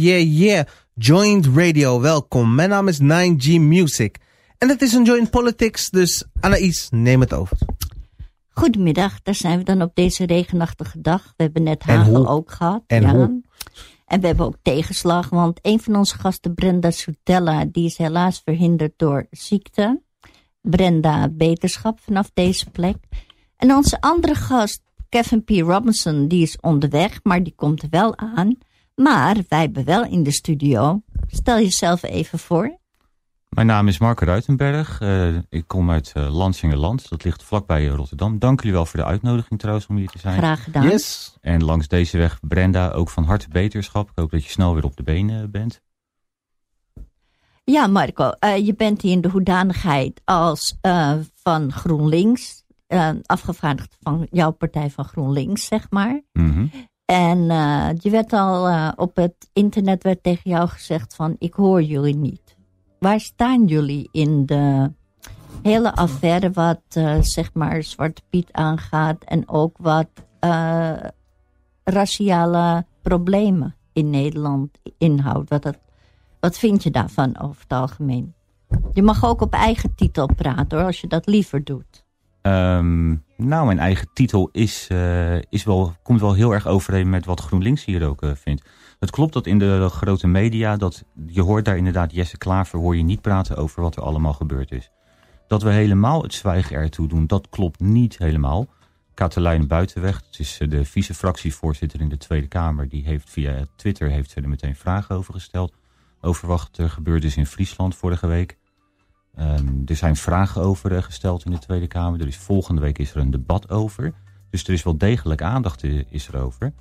yeah, yeah. Joint Radio, welkom. Mijn naam is 9G Music. En het is een Joint Politics, dus Anaïs, neem het over. Goedemiddag, daar zijn we dan op deze regenachtige dag. We hebben net hagel ook gehad. En ja. En we hebben ook tegenslag, want een van onze gasten, Brenda Soutella, die is helaas verhinderd door ziekte. Brenda, beterschap vanaf deze plek. En onze andere gast, Kevin P. Robinson, die is onderweg, maar die komt wel aan. Maar wij hebben wel in de studio. Stel jezelf even voor. Mijn naam is Marco Ruitenberg. Uh, ik kom uit uh, Lansingerland. Dat ligt vlakbij Rotterdam. Dank jullie wel voor de uitnodiging trouwens om hier te zijn. Graag gedaan. Yes. En langs deze weg Brenda ook van harte beterschap. Ik hoop dat je snel weer op de benen bent. Ja, Marco, uh, je bent hier in de hoedanigheid als van GroenLinks. afgevaardigd van jouw partij van GroenLinks, zeg maar. Mm -hmm. En je werd al op het internet werd tegen jou gezegd van ik hoor jullie niet waar staan jullie in de hele affaire wat uh, zeg maar Zwarte Piet aangaat en ook wat raciale problemen in Nederland inhoudt? Wat, wat vind je daarvan over het algemeen? Je mag ook op eigen titel praten hoor, als je dat liever doet. Um, nou, mijn eigen titel is, uh, is wel, komt wel heel erg overeen met wat GroenLinks hier ook vindt. Het klopt dat in de grote media, dat je hoort daar inderdaad Jesse Klaver, hoor je niet praten over wat er allemaal gebeurd is. Dat we helemaal het zwijgen ertoe doen, dat klopt niet helemaal. Katelijne Buitenweg, dat is de vice-fractievoorzitter in de Tweede Kamer, die heeft via Twitter heeft ze er meteen vragen over gesteld. Over wat er gebeurd is in Friesland vorige week. Um, er zijn vragen over uh, gesteld in de Tweede Kamer. Er is, volgende week is er een debat over. Dus er is wel degelijk aandacht is erover.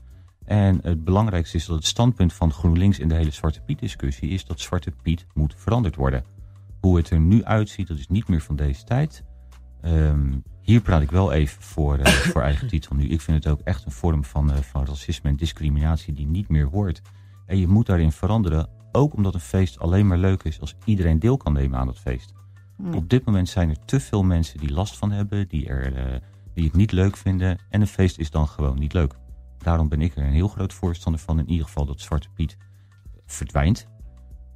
En het belangrijkste is dat het standpunt van GroenLinks in de hele Zwarte Piet discussie is dat Zwarte Piet moet veranderd worden. Hoe het er nu uitziet, dat is niet meer van deze tijd. Um, hier praat ik wel even voor, uh, voor eigen titel nu. Ik vind het ook echt een vorm van, uh, van racisme en discriminatie die niet meer hoort. En je moet daarin veranderen, ook omdat een feest alleen maar leuk is als iedereen deel kan nemen aan dat feest. Op dit moment zijn er te veel mensen die last van hebben, die, er, uh, die het niet leuk vinden. En een feest is dan gewoon niet leuk. Daarom ben ik er een heel groot voorstander van in ieder geval dat Zwarte Piet verdwijnt.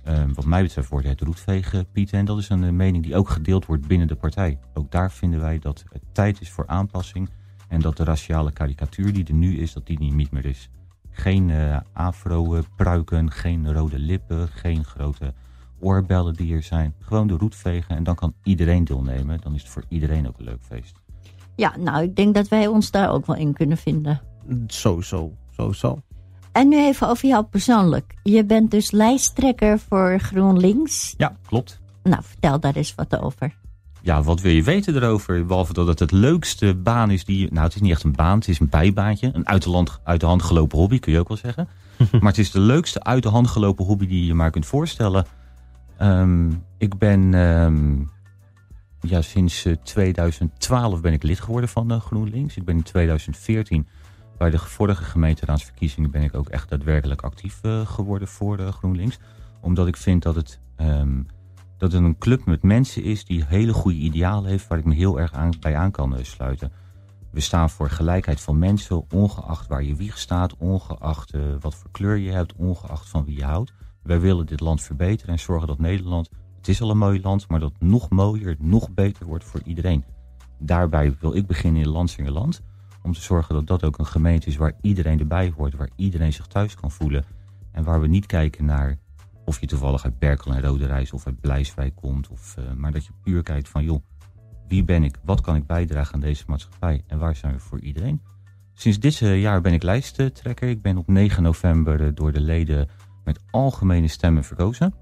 Um, wat mij betreft wordt het roetvegen Piet. En dat is een uh, mening die ook gedeeld wordt binnen de partij. Ook daar vinden wij dat het tijd is voor aanpassing. En dat de raciale karikatuur die er nu is, dat die niet meer is. Geen uh, afro-pruiken, geen rode lippen, geen grote oorbellen die er zijn. Gewoon de roet vegen en dan kan iedereen deelnemen. Dan is het voor iedereen ook een leuk feest. Ja, nou, ik denk dat wij ons daar ook wel in kunnen vinden. Sowieso, sowieso. En nu even over jou persoonlijk. Je bent dus lijsttrekker voor GroenLinks. Ja, klopt. Nou, vertel daar eens wat over. Ja, wat wil je weten erover? Behalve dat het het leukste baan is die... Nou, het is niet echt een baan, het is een bijbaantje. Een uit de, land, uit de hand gelopen hobby, kun je ook wel zeggen. maar het is de leukste uit de hand gelopen hobby die je maar kunt voorstellen. Um, ik ben... Um, ja, sinds uh, 2012 ben ik lid geworden van uh, GroenLinks. Ik ben in 2014 bij de vorige gemeenteraadsverkiezingen ben ik ook echt daadwerkelijk actief uh, geworden voor GroenLinks. Omdat ik vind dat het, um, dat een club met mensen is die hele goede idealen heeft waar ik me heel erg bij aan kan sluiten. We staan voor gelijkheid van mensen, ongeacht waar je wieg staat, ongeacht wat voor kleur je hebt, ongeacht van wie je houdt. Wij willen dit land verbeteren en zorgen dat Nederland, het is al een mooi land, maar dat nog mooier, nog beter wordt voor iedereen. Daarbij wil ik beginnen in Lansingerland. Om te zorgen dat dat ook een gemeente is waar iedereen erbij hoort. Waar iedereen zich thuis kan voelen. En waar we niet kijken naar of je toevallig uit Berkel en Rode Reis of uit Blijswijk komt. Of, uh, maar dat je puur kijkt van joh, wie ben ik? Wat kan ik bijdragen aan deze maatschappij? En waar zijn we voor iedereen? Sinds dit jaar ben ik lijsttrekker. Ik ben op 9 november door de leden met algemene stemmen verkozen.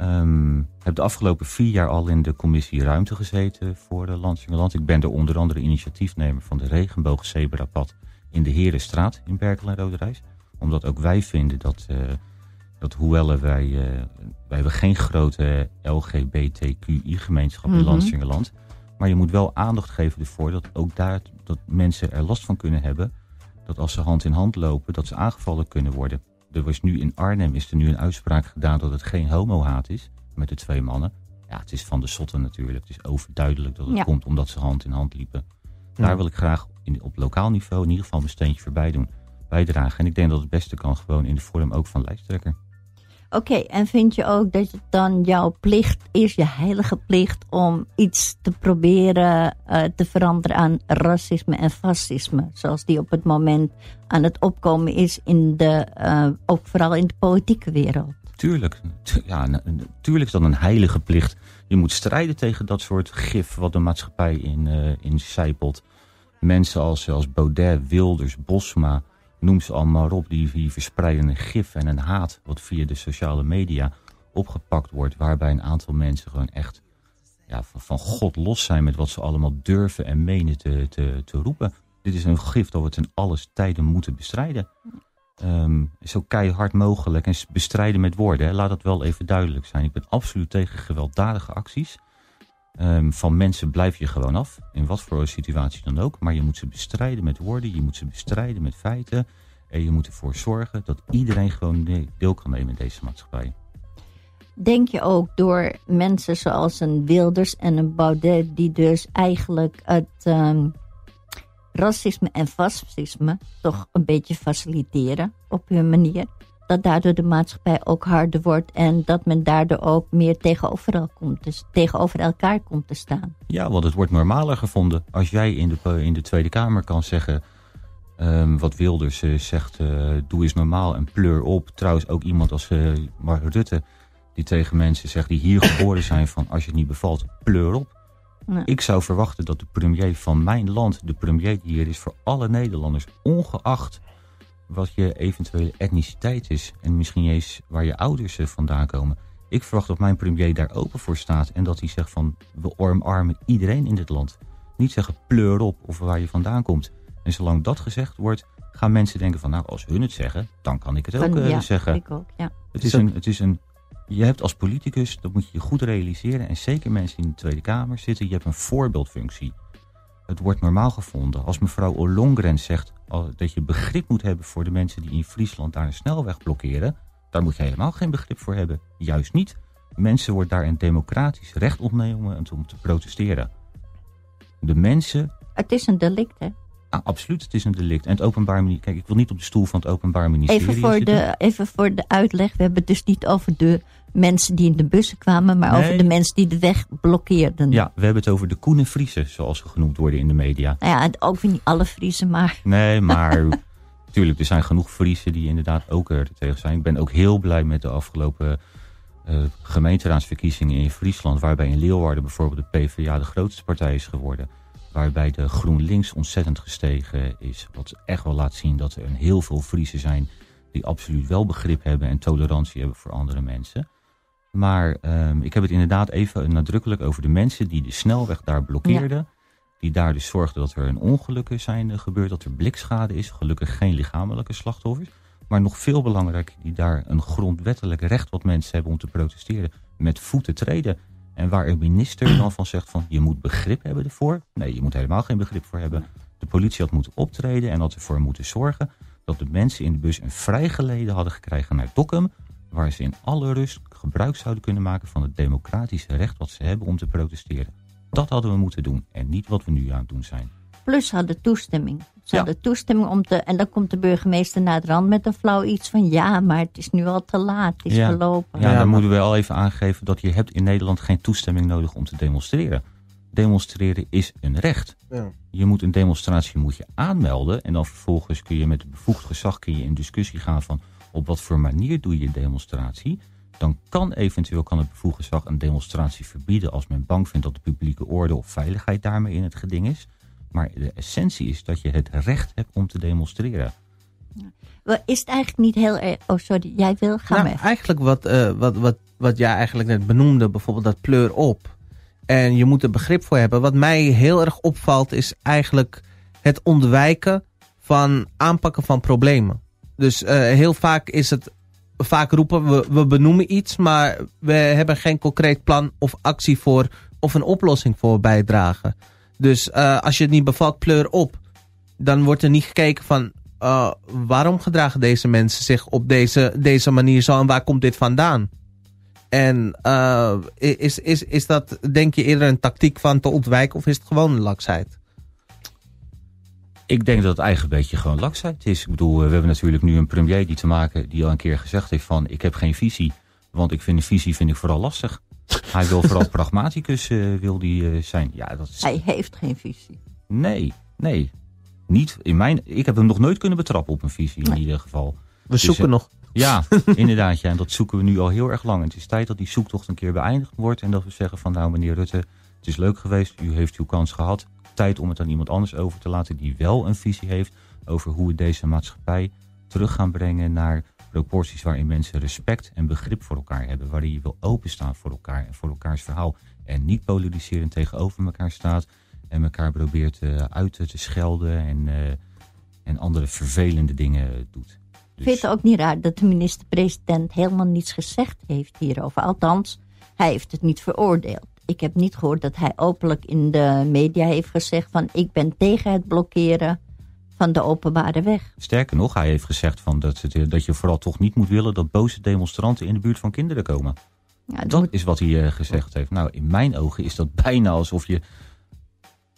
Um, heb de afgelopen vier jaar al in de commissie Ruimte gezeten voor de Landsingerland. Ik ben er onder andere initiatiefnemer van de regenboogzebrapad in de Herenstraat in Berkel en Roderijs. Omdat ook wij vinden dat, uh, dat hoewel wij, uh, wij hebben geen grote LGBTQI-gemeenschap in mm -hmm. Landsingerland. Maar je moet wel aandacht geven ervoor dat ook daar dat mensen er last van kunnen hebben. Dat als ze hand in hand lopen, dat ze aangevallen kunnen worden er was nu in Arnhem is er nu een uitspraak gedaan dat het geen homohaat is met de twee mannen. Ja, het is van de sotten natuurlijk. Het is overduidelijk dat het Ja. komt omdat ze hand in hand liepen. Daar wil ik graag in, op lokaal niveau in ieder geval mijn steentje voorbij doen. bijdragen. En ik denk dat het beste kan gewoon in de vorm ook van lijsttrekker. Oké, en vind je ook dat het dan jouw plicht is, je heilige plicht, om iets te proberen uh, te veranderen aan racisme en fascisme, zoals die op het moment aan het opkomen is in de, uh, ook vooral in de politieke wereld? Tuurlijk, ja, tuurlijk is dat een heilige plicht. Je moet strijden tegen dat soort gif wat de maatschappij in, uh. Mensen als, als Baudet, Wilders, Bosma, noem ze allemaal op, die, die verspreiden een gif en een haat wat via de sociale media opgepakt wordt. Waarbij een aantal mensen gewoon echt ja, van, God los zijn met wat ze allemaal durven en menen te, te, te roepen. Dit is een gif dat we ten alles tijden moeten bestrijden. Zo keihard mogelijk en bestrijden met woorden. Laat dat wel even duidelijk zijn. Ik ben absoluut tegen gewelddadige acties. Um, van mensen blijf je gewoon af, in wat voor situatie dan ook. Maar je moet ze bestrijden met woorden, je moet ze bestrijden met feiten. En je moet ervoor zorgen dat iedereen gewoon deel kan nemen in deze maatschappij. Denk je ook door mensen zoals een Wilders en een Baudet... die dus eigenlijk het um, racisme en fascisme toch een beetje faciliteren op hun manier dat daardoor de maatschappij ook harder wordt en dat men daardoor ook meer tegenover, komt te, tegenover elkaar komt te staan. Ja, want het wordt normaler gevonden. Als jij in de, in de Tweede Kamer kan zeggen um, wat Wilders uh, zegt, uh, doe eens normaal en pleur op. Trouwens ook iemand als uh, Mark Rutte die tegen mensen zegt die hier geboren zijn van als je het niet bevalt, pleur op. Ja. Ik zou verwachten dat de premier van mijn land, de premier die hier is voor alle Nederlanders, ongeacht wat je eventuele etniciteit is. En misschien eens waar je ouders vandaan komen. Ik verwacht dat mijn premier daar open voor staat. En dat hij zegt van we omarmen iedereen in dit land. Niet zeggen pleur op of waar je vandaan komt. En zolang dat gezegd wordt, gaan mensen denken van nou als hun het zeggen, dan kan ik het ook uh, ja, zeggen. Ik ook, ja. Het is, een, het is een, je hebt als politicus, dat moet je je goed realiseren. En zeker mensen die in de Tweede Kamer zitten, je hebt een voorbeeldfunctie. Het wordt normaal gevonden. Als mevrouw Ollongren zegt dat je begrip moet hebben voor de mensen die in Friesland daar een snelweg blokkeren, daar moet je helemaal geen begrip voor hebben. Juist niet. Mensen wordt daar een democratisch recht ontnemen om te protesteren. De mensen... Het is een delict, hè? Ah, absoluut, het is een delict. En het openbaar ministerie... Kijk, ik wil niet op de stoel van het openbaar ministerie even voor zitten. De, even voor de uitleg. We hebben het dus niet over de mensen die in de bussen kwamen... maar nee. over de mensen die de weg blokkeerden. Ja, we hebben het over de Koenen Friesen, zoals ze genoemd worden in de media. Nou ja, ook niet alle Friesen, maar... Nee, maar natuurlijk, er zijn genoeg Friesen die inderdaad ook er tegen zijn. Ik ben ook heel blij met de afgelopen uh, gemeenteraadsverkiezingen in Friesland... waarbij in Leeuwarden bijvoorbeeld de PvdA de grootste partij is geworden... waarbij de GroenLinks ontzettend gestegen is. Wat echt wel laat zien dat er een heel veel Friesen zijn... die absoluut wel begrip hebben en tolerantie hebben voor andere mensen... Maar um, ik heb het inderdaad even nadrukkelijk over de mensen die de snelweg daar blokkeerden. Ja. Die daar dus zorgden dat er een ongeluk zijn gebeurd, dat er blikschade is. Gelukkig geen lichamelijke slachtoffers. Maar nog veel belangrijker, die daar een grondwettelijk recht wat mensen hebben om te protesteren met voeten treden. En waar een minister dan van zegt van je moet begrip hebben ervoor. Nee, je moet helemaal geen begrip voor hebben. De politie had moeten optreden en had ervoor moeten zorgen dat de mensen in de bus een vrijgeleden hadden gekregen naar Dokkum waar ze in alle rust gebruik zouden kunnen maken van het democratische recht wat ze hebben om te protesteren. Dat hadden we moeten doen en niet wat we nu aan het doen zijn. Plus hadden toestemming. Ze ja. hadden toestemming om te... En dan komt de burgemeester naar de rand met een flauw iets van... ja, maar het is nu al te laat, het is ja. verlopen. Ja, dan moeten we al even aangeven dat je hebt in Nederland geen toestemming nodig om te demonstreren. Demonstreren is een recht. Ja. Je moet een demonstratie moet je aanmelden... en dan vervolgens kun je met het bevoegd gezag kun je in discussie gaan van op wat voor manier doe je demonstratie, dan kan eventueel kan het bevoegd gezag een demonstratie verbieden als men bang vindt dat de publieke orde of veiligheid daarmee in het geding is. Maar de essentie is dat je het recht hebt om te demonstreren. Is het eigenlijk niet heel erg... Oh, sorry, jij wil? gaan nou, Eigenlijk wat, uh, wat, wat, wat jij eigenlijk net benoemde, bijvoorbeeld dat pleur op. En je moet er begrip voor hebben. Wat mij heel erg opvalt is eigenlijk het ontwijken van aanpakken van problemen. Dus uh, heel vaak is het, vaak roepen we, we benoemen iets, maar we hebben geen concreet plan of actie voor of een oplossing voor bijdragen. Dus uh, als je het niet bevalt, pleur op. Dan wordt er niet gekeken van uh, waarom gedragen deze mensen zich op deze, deze manier zo en waar komt dit vandaan? En uh, is, is, is dat denk je eerder een tactiek van te ontwijken of is het gewoon een laksheid? Ik denk dat het eigen beetje gewoon laksheid is. Ik bedoel, eh, we hebben natuurlijk nu een premier die te maken... die al een keer gezegd heeft van... ik heb geen visie, want ik vind een visie vind ik vooral lastig. Hij wil vooral pragmaticus uh, wil die, uh, zijn. Ja, dat is... Hij heeft geen visie. Nee, nee. Niet in mijn... Ik heb hem nog nooit kunnen betrappen op een visie in ieder geval. We dus, zoeken nog. Ja, inderdaad. Ja. En dat zoeken we nu al heel erg lang. En het is tijd dat die zoektocht een keer beëindigd wordt. En dat we zeggen van nou meneer Rutte, het is leuk geweest. U heeft uw kans gehad. Tijd om het aan iemand anders over te laten die wel een visie heeft. Over hoe we deze maatschappij terug gaan brengen naar proporties waarin mensen respect en begrip voor elkaar hebben. Waarin je wil openstaan voor elkaar en voor elkaars verhaal. En niet polariserend tegenover elkaar staat. En elkaar probeert uh, uit te schelden en, uh, en andere vervelende dingen doet. Dus... Vind het ook niet raar dat de minister-president helemaal niets gezegd heeft hierover. Althans, hij heeft het niet veroordeeld. Ik heb niet gehoord dat hij openlijk in de media heeft gezegd van ik ben tegen het blokkeren van de openbare weg. Sterker nog, hij heeft gezegd van dat, dat je vooral toch niet moet willen dat boze demonstranten in de buurt van kinderen komen. Ja, dat, is wat hij uh, gezegd heeft. Nou, in mijn ogen is dat bijna alsof je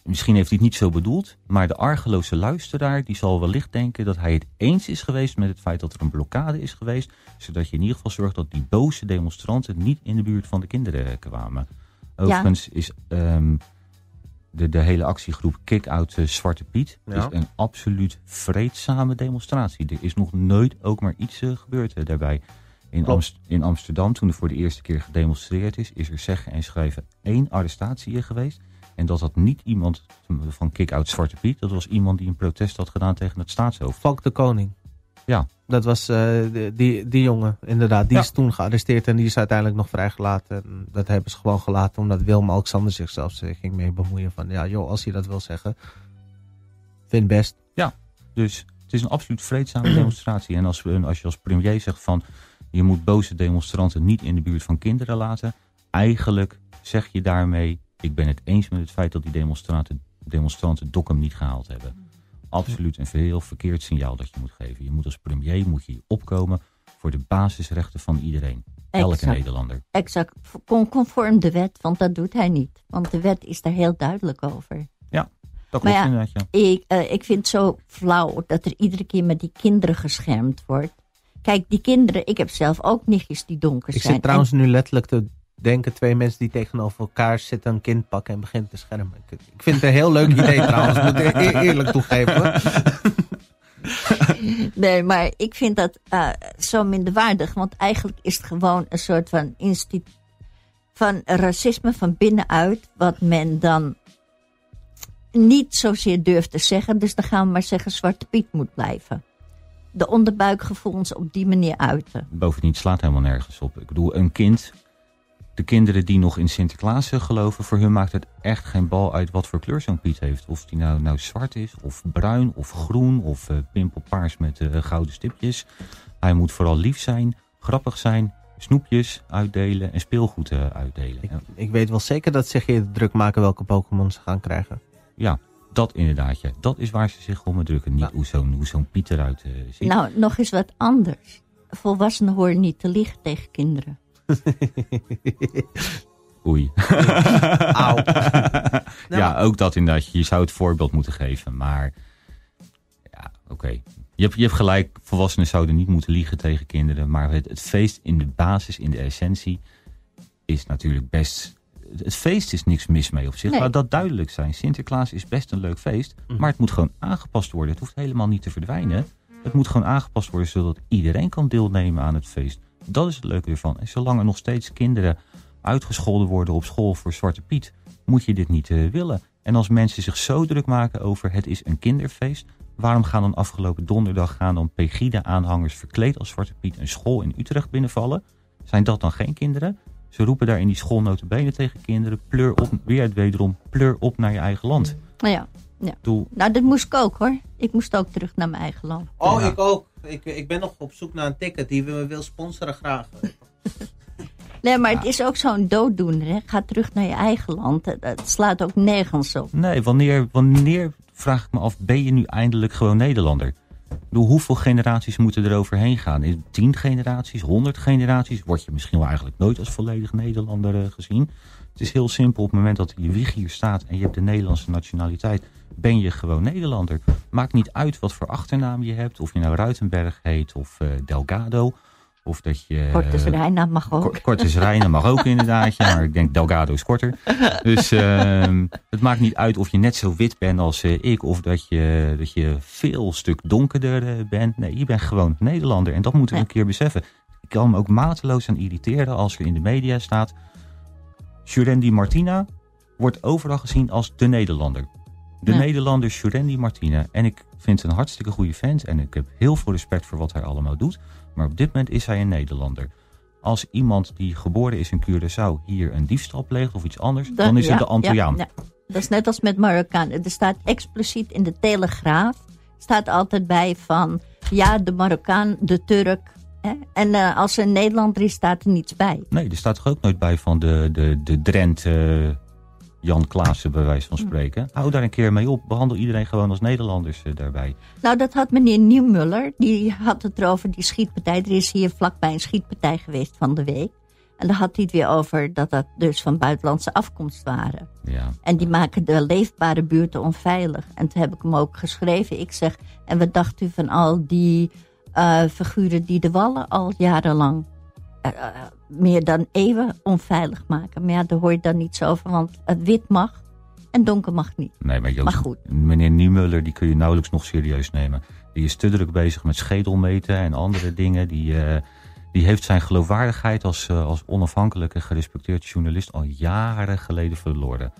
misschien heeft hij het niet zo bedoeld, maar de argeloze luisteraar die zal wellicht denken dat hij het eens is geweest met het feit dat er een blokkade is geweest, zodat je in ieder geval zorgt dat die boze demonstranten niet in de buurt van de kinderen kwamen. Overigens is um, de, de hele actiegroep Kick Out uh, Zwarte Piet is een absoluut vreedzame demonstratie. Er is nog nooit ook maar iets uh, gebeurd uh, daarbij. In, Amst in Amsterdam, toen er voor de eerste keer gedemonstreerd is, is er zeggen en schrijven één arrestatie geweest. En dat had niet iemand van Kick-Out Zwarte Piet. Dat was iemand die een protest had gedaan tegen het staatshoofd. Valk de Koning. Ja. Dat was uh, die, die jongen, inderdaad. Die is toen gearresteerd en die is uiteindelijk nog vrijgelaten. En dat hebben ze gewoon gelaten omdat Willem-Alexander zichzelf ging mee bemoeien. Van ja, joh, als hij dat wil zeggen, vind best. Ja, dus het is een absoluut vreedzame demonstratie. En als, als je als premier zegt van je moet boze demonstranten niet in de buurt van kinderen laten. Eigenlijk zeg je daarmee ik ben het eens met het feit dat die demonstranten, demonstranten Dokkum niet gehaald hebben. Absoluut een heel verkeerd signaal dat je moet geven. Je moet als premier moet je opkomen voor de basisrechten van iedereen. Elke Nederlander. Exact. Conform de wet, want dat doet hij niet. Want de wet is daar heel duidelijk over. Ja, dat klopt ja, inderdaad. Ja. Ik, uh, ik vind het zo flauw dat er iedere keer met die kinderen geschermd wordt. Kijk, die kinderen, ik heb zelf ook nichtjes die donker zijn. Ik zit trouwens nu letterlijk te denken twee mensen die tegenover elkaar zitten een kind pakken en beginnen te schermen. Ik, vind het een heel leuk idee trouwens, moet ik e- eerlijk toegeven. Nee, maar ik vind dat uh, zo minderwaardig. Want eigenlijk is het gewoon een soort van instituut van racisme van binnenuit. Wat men dan niet zozeer durft te zeggen. Dus dan gaan we maar zeggen Zwarte Piet moet blijven. De onderbuikgevoelens op die manier uiten. Bovendien slaat helemaal nergens op. Ik bedoel, een kind de kinderen die nog in Sinterklaas geloven, voor hun maakt het echt geen bal uit wat voor kleur zo'n Piet heeft. Of die nou, nou zwart is, of bruin, of groen, of uh, pimpelpaars met uh, gouden stipjes. Hij moet vooral lief zijn, grappig zijn, snoepjes uitdelen en speelgoed uh, uitdelen. Ik, ik, weet wel zeker dat ze zich hier druk maken welke Pokémon ze gaan krijgen. Ja, dat inderdaad. Ja. Dat is waar ze zich om drukken. Niet hoe zo'n zo Piet eruit ziet. Nou, nog eens wat anders. Volwassenen horen niet te liegen tegen kinderen. Oei. Auw. Ja, ook dat inderdaad. Je zou het voorbeeld moeten geven. Maar ja, oké. Je, hebt, je hebt gelijk, volwassenen zouden niet moeten liegen tegen kinderen. Maar het, het feest in de basis, in de essentie, is natuurlijk best... Het feest is niks mis mee op zich. Nee. Laat dat duidelijk zijn. Sinterklaas is best een leuk feest. Mhm. Maar het moet gewoon aangepast worden. Het hoeft helemaal niet te verdwijnen. Het moet gewoon aangepast worden zodat iedereen kan deelnemen aan het feest. Dat is het leuke ervan. En zolang er nog steeds kinderen uitgescholden worden op school voor Zwarte Piet, moet je dit niet uh, willen. En als mensen zich zo druk maken over het is een kinderfeest, waarom gaan dan afgelopen donderdag gaan dan Pegida-aanhangers verkleed als Zwarte Piet een school in Utrecht binnenvallen? Zijn dat dan geen kinderen? Ze roepen daar in die school notabene tegen kinderen, pleur op, weer wederom, pleur op naar je eigen land. Nou ja, ja. Doe. Nou, dat moest ik ook hoor. Ik moest ook terug naar mijn eigen land. Oh, ik ook. Ik, ik ben nog op zoek naar een ticket die we wil sponsoren graag. nee, maar het is ook zo'n dooddoener. Hè? Ga terug naar je eigen land. Het slaat ook nergens op. Nee, wanneer, wanneer, vraag ik me af, ben je nu eindelijk gewoon Nederlander? Door hoeveel generaties moeten er overheen gaan? In tien generaties, honderd generaties? Word je misschien wel eigenlijk nooit als volledig Nederlander uh, gezien? Het is heel simpel. Op het moment dat je wieg hier staat en je hebt de Nederlandse nationaliteit... ben je gewoon Nederlander. Maakt niet uit wat voor achternaam je hebt. Of je nou Ruitenberg heet of uh, Delgado... Of dat je... Cortes Reina mag ook. Reina mag ook inderdaad, ja, maar ik denk Delgado is korter. Dus uh, het maakt niet uit of je net zo wit bent als uh, ik... of dat je, dat je veel stuk donkerder bent. Nee, je bent gewoon Nederlander. En dat moeten we ja. een keer beseffen. Ik kan me ook mateloos aan irriteren als er in de media staat... Jurendi Martina wordt overal gezien als de Nederlander. De ja. Nederlander Jurendi Martina. En ik vind een hartstikke goede vent. En ik heb heel veel respect voor wat hij allemaal doet... Maar op dit moment is hij een Nederlander. Als iemand die geboren is in Curaçao hier een diefstal pleegt of iets anders, dan is ja, het de Antilliaan. Ja. Dat is net als met Marokkaan. Er staat expliciet in de Telegraaf, staat altijd bij van, ja, de Marokkaan, de Turk. En uh, als er een Nederlander is, staat er niets bij. Nee, er staat er ook nooit bij van de, de, de Drent... Uh... Jan Klaassen bij wijze van spreken. Hou daar een keer mee op. Behandel iedereen gewoon als Nederlanders uh, daarbij. Nou, dat had meneer Nieuwmuller. Die had het erover, die schietpartij. Er is hier vlakbij een schietpartij geweest van de week. En daar had hij het weer over dat dat dus van buitenlandse afkomst waren. Ja. En die maken de leefbare buurten onveilig. En toen heb ik hem ook geschreven. Ik zeg, en wat dacht u van al die uh, figuren die de wallen al jarenlang uh, meer dan eeuwen onveilig maken. Maar ja, daar hoor je dan niets over, want het wit mag en donker mag niet. Nee, maar, goed. meneer Niemuller, die kun je nauwelijks nog serieus nemen. Die is te druk bezig met schedelmeten en andere dingen. Die, uh, die heeft zijn geloofwaardigheid als, als onafhankelijke gerespecteerde journalist al jaren geleden verloren.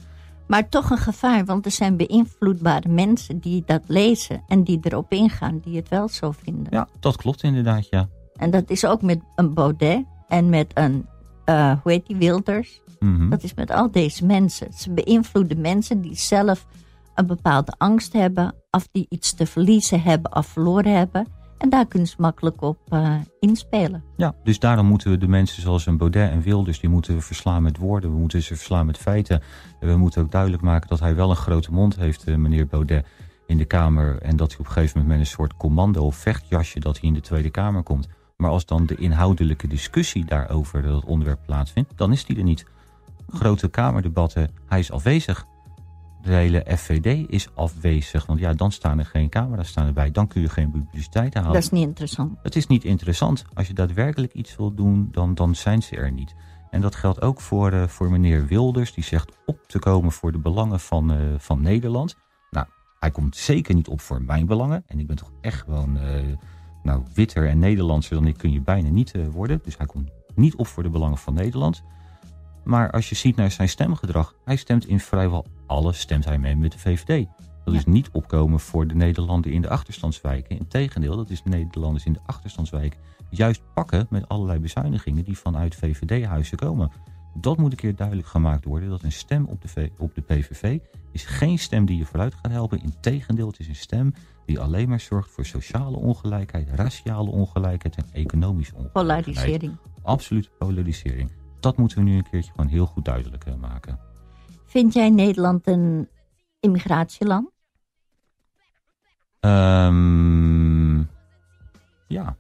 Maar toch een gevaar, want er zijn beïnvloedbare mensen die dat lezen en die erop ingaan, die het wel zo vinden. Ja, dat klopt inderdaad, ja. En dat is ook met een Baudet en met een, uh, hoe heet die, Wilders. Mm -hmm. Dat is met al deze mensen. Ze beïnvloeden mensen die zelf een bepaalde angst hebben, of die iets te verliezen hebben of verloren hebben. En daar kunnen ze makkelijk op uh, inspelen. Ja, dus daarom moeten we de mensen zoals een Baudet en Wilders, die moeten we verslaan met woorden. We moeten ze verslaan met feiten. En we moeten ook duidelijk maken dat hij wel een grote mond heeft, uh, meneer Baudet, in de Kamer. En dat hij op een gegeven moment met een soort commando of vechtjasje, dat hij in de Tweede Kamer komt. Maar als dan de inhoudelijke discussie daarover dat onderwerp plaatsvindt, dan is die er niet. Grote Kamerdebatten, hij is afwezig. De hele FVD is afwezig. Want ja, dan staan er geen camera's staan erbij. Dan kun je geen publiciteit halen. Dat is niet interessant. Het is niet interessant. Als je daadwerkelijk iets wil doen, dan, dan zijn ze er niet. En dat geldt ook voor, uh, voor meneer Wilders. Die zegt op te komen voor de belangen van, uh, van Nederland. Nou, hij komt zeker niet op voor mijn belangen. En ik ben toch echt gewoon... Uh, nou, witter en Nederlandser dan ik kun je bijna niet worden. Dus hij komt niet op voor de belangen van Nederland. Maar als je ziet naar zijn stemgedrag, hij stemt in vrijwel alles stemt hij mee met de VVD. Dat is niet opkomen voor de Nederlanden in de achterstandswijken. Integendeel, dat is de Nederlanders in de achterstandswijken juist pakken met allerlei bezuinigingen die vanuit VVD-huizen komen. Dat moet een keer duidelijk gemaakt worden, dat een stem op de, v op de PVV is geen stem die je vooruit gaat helpen. Integendeel, het is een stem die alleen maar zorgt voor sociale ongelijkheid, raciale ongelijkheid en economische ongelijkheid. Polarisering. Absoluut polarisering. Dat moeten we nu een keertje gewoon heel goed duidelijk uh, maken. Vind jij Nederland een immigratieland? Um, ja.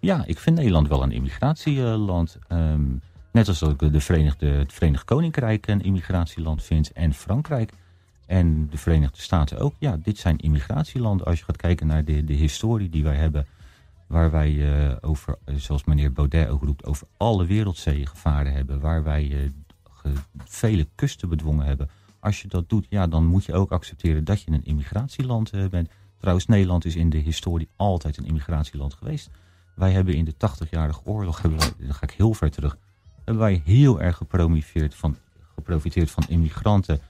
Ja, ik vind Nederland wel een immigratieland. Um, net als ik de Verenigde, het Verenigd Koninkrijk een immigratieland vind en Frankrijk. En de Verenigde Staten ook. Ja, dit zijn immigratielanden. Als je gaat kijken naar de, de historie die wij hebben. Waar wij uh, over, zoals meneer Baudet ook roept, over alle wereldzeeën gevaren hebben. Waar wij ge, vele kusten bedwongen hebben. Als je dat doet, ja, dan moet je ook accepteren dat je een immigratieland uh, bent. Trouwens, Nederland is in de historie altijd een immigratieland geweest. Wij hebben in de 80-jarige oorlog, hebben dan ga ik heel ver terug, hebben wij heel erg van, geprofiteerd van immigranten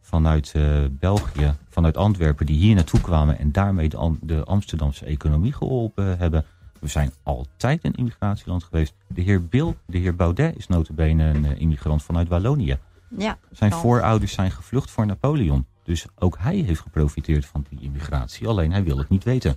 vanuit uh, België, vanuit Antwerpen, die hier naartoe kwamen en daarmee de, de Amsterdamse economie geholpen hebben. We zijn altijd een immigratieland geweest. De heer Bill, de heer Baudet is notabene een uh, immigrant vanuit Wallonië. Ja, Zijn kan. voorouders zijn gevlucht voor Napoleon. Dus ook hij heeft geprofiteerd van die immigratie. Alleen hij wil het niet weten.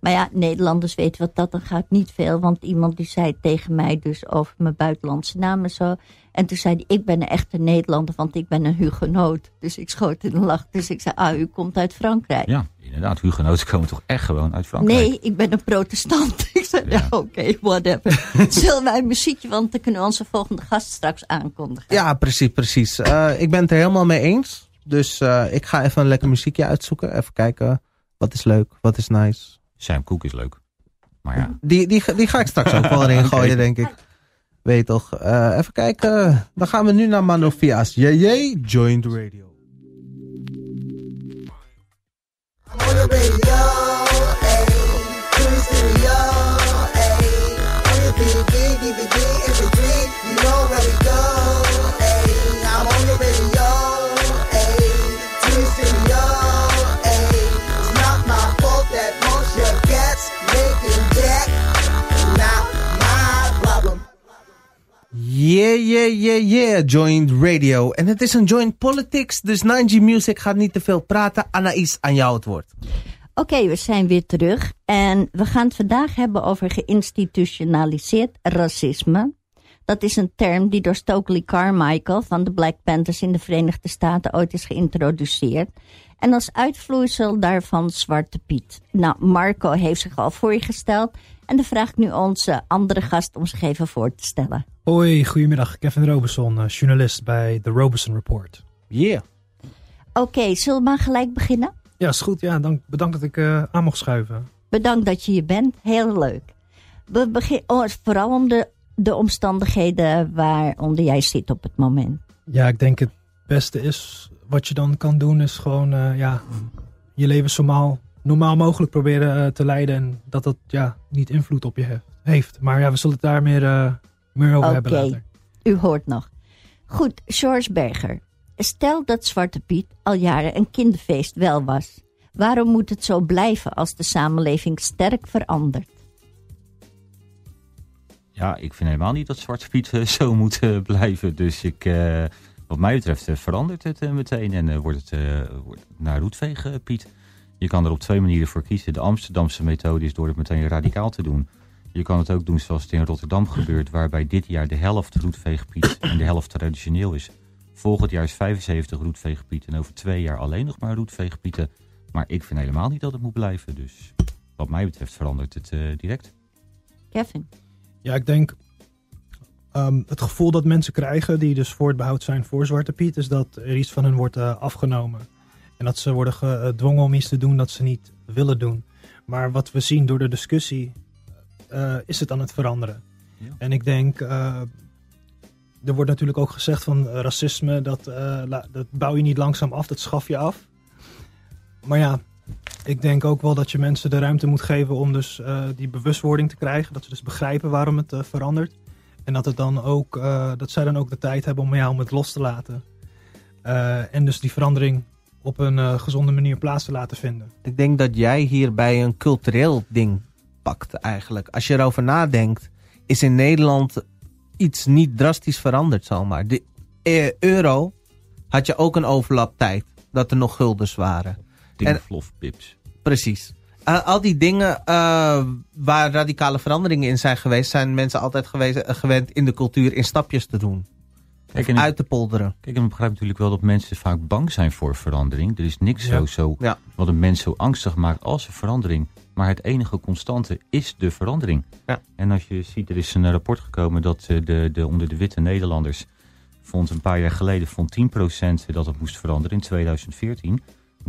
Maar ja, Nederlanders weten wat dat dan gaat niet veel. Want iemand die zei tegen mij dus over mijn buitenlandse naam en zo. En toen zei hij, ik ben een echte Nederlander, want ik ben een hugenoot. Dus ik schoot in de lach. Dus ik zei, ah, u komt uit Frankrijk. Ja, Inderdaad, hugenoten komen toch echt gewoon uit Frankrijk? Nee, ik ben een protestant. ik zei, ja, Ja. oké, whatever. Zullen wij een muziekje, want dan kunnen we onze volgende gast straks aankondigen. Ja, precies, precies. Eh, ik ben het er helemaal mee eens. Dus eh, ik ga even een lekker muziekje uitzoeken. Even kijken, wat is leuk, wat is nice. Sam Cooke is leuk. Maar ja, Die, die, die ga ik straks ook wel erin gooien, denk ik. Weet toch. Eh, even kijken. Dan gaan we nu naar Manofia's. Jee, Joint Radio. I'm on the radio, Yeah, yeah, yeah, yeah. Joint Radio. En het is een joint politics, dus 9G Music gaat niet te veel praten. Anaïs, aan jou het woord. Oké, we zijn weer terug. En we gaan het vandaag hebben over geïnstitutionaliseerd racisme. Dat is een term die door Stokely Carmichael van de Black Panthers in de Verenigde Staten ooit is geïntroduceerd. En als uitvloeisel daarvan Zwarte Piet. Nou, Marco heeft zich al voorgesteld. En dan vraag ik nu onze andere gast om zich even voor te stellen. Hoi, goedemiddag. Kevin Robeson, eh, journalist bij The Robeson Report. Yeah. Oké, zullen we maar gelijk beginnen? Ja, is goed. Ja, dank, bedankt dat ik eh, aan mocht schuiven. Bedankt dat je hier bent. Heel leuk. We beginnen oh, vooral om de, de omstandigheden waaronder jij zit op het moment. Ja, ik denk het beste is wat je dan kan doen is gewoon eh, ja, je leven zo normaal, normaal mogelijk proberen eh, te leiden. En dat dat ja, niet invloed op je he- heeft. Maar ja, we zullen het daar meer, eh, meer over hebben Oké. later. U hoort nog. Goed, George Berger. Stel dat Zwarte Piet al jaren een kinderfeest wel was. Waarom moet het zo blijven als de samenleving sterk verandert? ja, ik vind helemaal niet dat Zwarte Piet zo moet blijven. Dus ik, eh, wat mij betreft eh, verandert het eh, meteen en eh, wordt het eh, wordt naar roetveeg Piet. Je kan er op twee manieren voor kiezen. De Amsterdamse methode is door het meteen radicaal te doen. Je kan het ook doen zoals het in Rotterdam gebeurt, waarbij dit jaar de helft roetveegpiet en de helft traditioneel is. Volgend jaar is 75 roetveegpiet en over twee jaar alleen nog maar roetveegpieten. Maar ik vind helemaal niet dat het moet blijven. Dus wat mij betreft verandert het direct. Kevin? Ja, ik denk ehm, het gevoel dat mensen krijgen die dus voor het behoud zijn voor Zwarte Piet, is dat er iets van hen wordt eh, afgenomen. En dat ze worden gedwongen om iets te doen dat ze niet willen doen. Maar wat we zien door de discussie, eh, is het aan het veranderen. Ja. En ik denk, eh, er wordt natuurlijk ook gezegd van racisme, dat, la- dat bouw je niet langzaam af, dat schaf je af. Maar ja, ik denk ook wel dat je mensen de ruimte moet geven om dus die bewustwording te krijgen. Dat ze dus begrijpen waarom het verandert. En dat, het dan ook, eh, dat zij dan ook de tijd hebben om, ja, om het los te laten. Eh, en dus die verandering op een eh, gezonde manier plaats te laten vinden. Ik denk dat jij hierbij een cultureel ding pakt eigenlijk. Als je erover nadenkt, is in Nederland iets niet drastisch veranderd zomaar. De eh, euro had je ook een overlaptijd. Dat er nog guldens waren. Dingen En- flof pips. Precies. Uh, al die dingen uh, waar radicale veranderingen in zijn geweest... zijn mensen altijd geweest, uh, gewend in de cultuur in stapjes te doen. Kijk, en uit te polderen. Kijk, en ik begrijp natuurlijk wel dat mensen vaak bang zijn voor verandering. Er is niks Ja. zo, zo Ja. wat een mens zo angstig maakt als een verandering. Maar het enige constante is de verandering. Ja. En als je ziet, er is een rapport gekomen dat eh, de, de, onder de witte Nederlanders... vond een paar jaar geleden vond 10% dat het moest veranderen in 2014.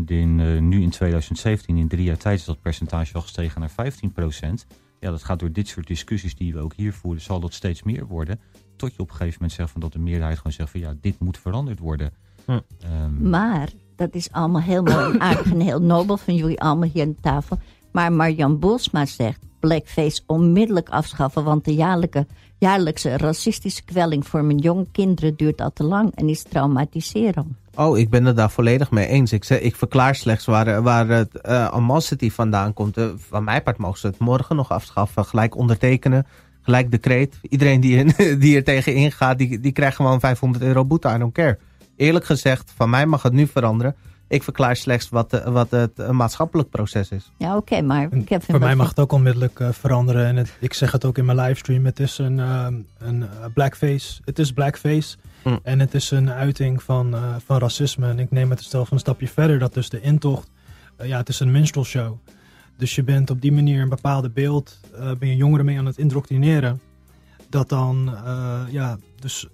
In, eh, nu in 2017, in drie jaar tijd, is dat percentage al gestegen naar 15%. Ja, dat gaat door dit soort discussies die we ook hier voeren, zal dat steeds meer worden. Tot je op een gegeven moment zegt van dat de meerderheid gewoon zegt van ja, dit moet veranderd worden. Hm. Ehm, Maar, dat is allemaal heel mooi en aardig en heel nobel van jullie allemaal hier aan tafel. Maar Marjan Boelsma zegt, blackface onmiddellijk afschaffen, want de jaarlijke, jaarlijkse racistische kwelling voor mijn jonge kinderen duurt al te lang en is traumatiserend. Oh, ik ben het daar volledig mee eens. Ik, ik verklaar slechts waar, waar het uh, vandaan komt. Uh, van mijn part mogen ze het morgen nog afschaffen. Gelijk ondertekenen. Gelijk decreet. Iedereen die, die er tegen ingaat, die, die krijgt gewoon 500 euro boete. I don't care. Eerlijk gezegd, van mij mag het nu veranderen. Ik verklaar slechts wat, uh, wat het uh, maatschappelijk proces is. Ja, oké, okay, maar En Kevin... Voor mij mag het ook onmiddellijk uh, veranderen. En het, ik zeg het ook in mijn livestream. Het is een, een blackface. Het is blackface. Mm. En het is een uiting van, uh, van racisme. En ik neem het stel van een stapje verder dat dus de intocht eh, ja, het is een minstrel show. Dus je bent op die manier een bepaalde beeld, eh, ben je jongeren mee aan het indoctrineren. Dat dan, eh, ja, dus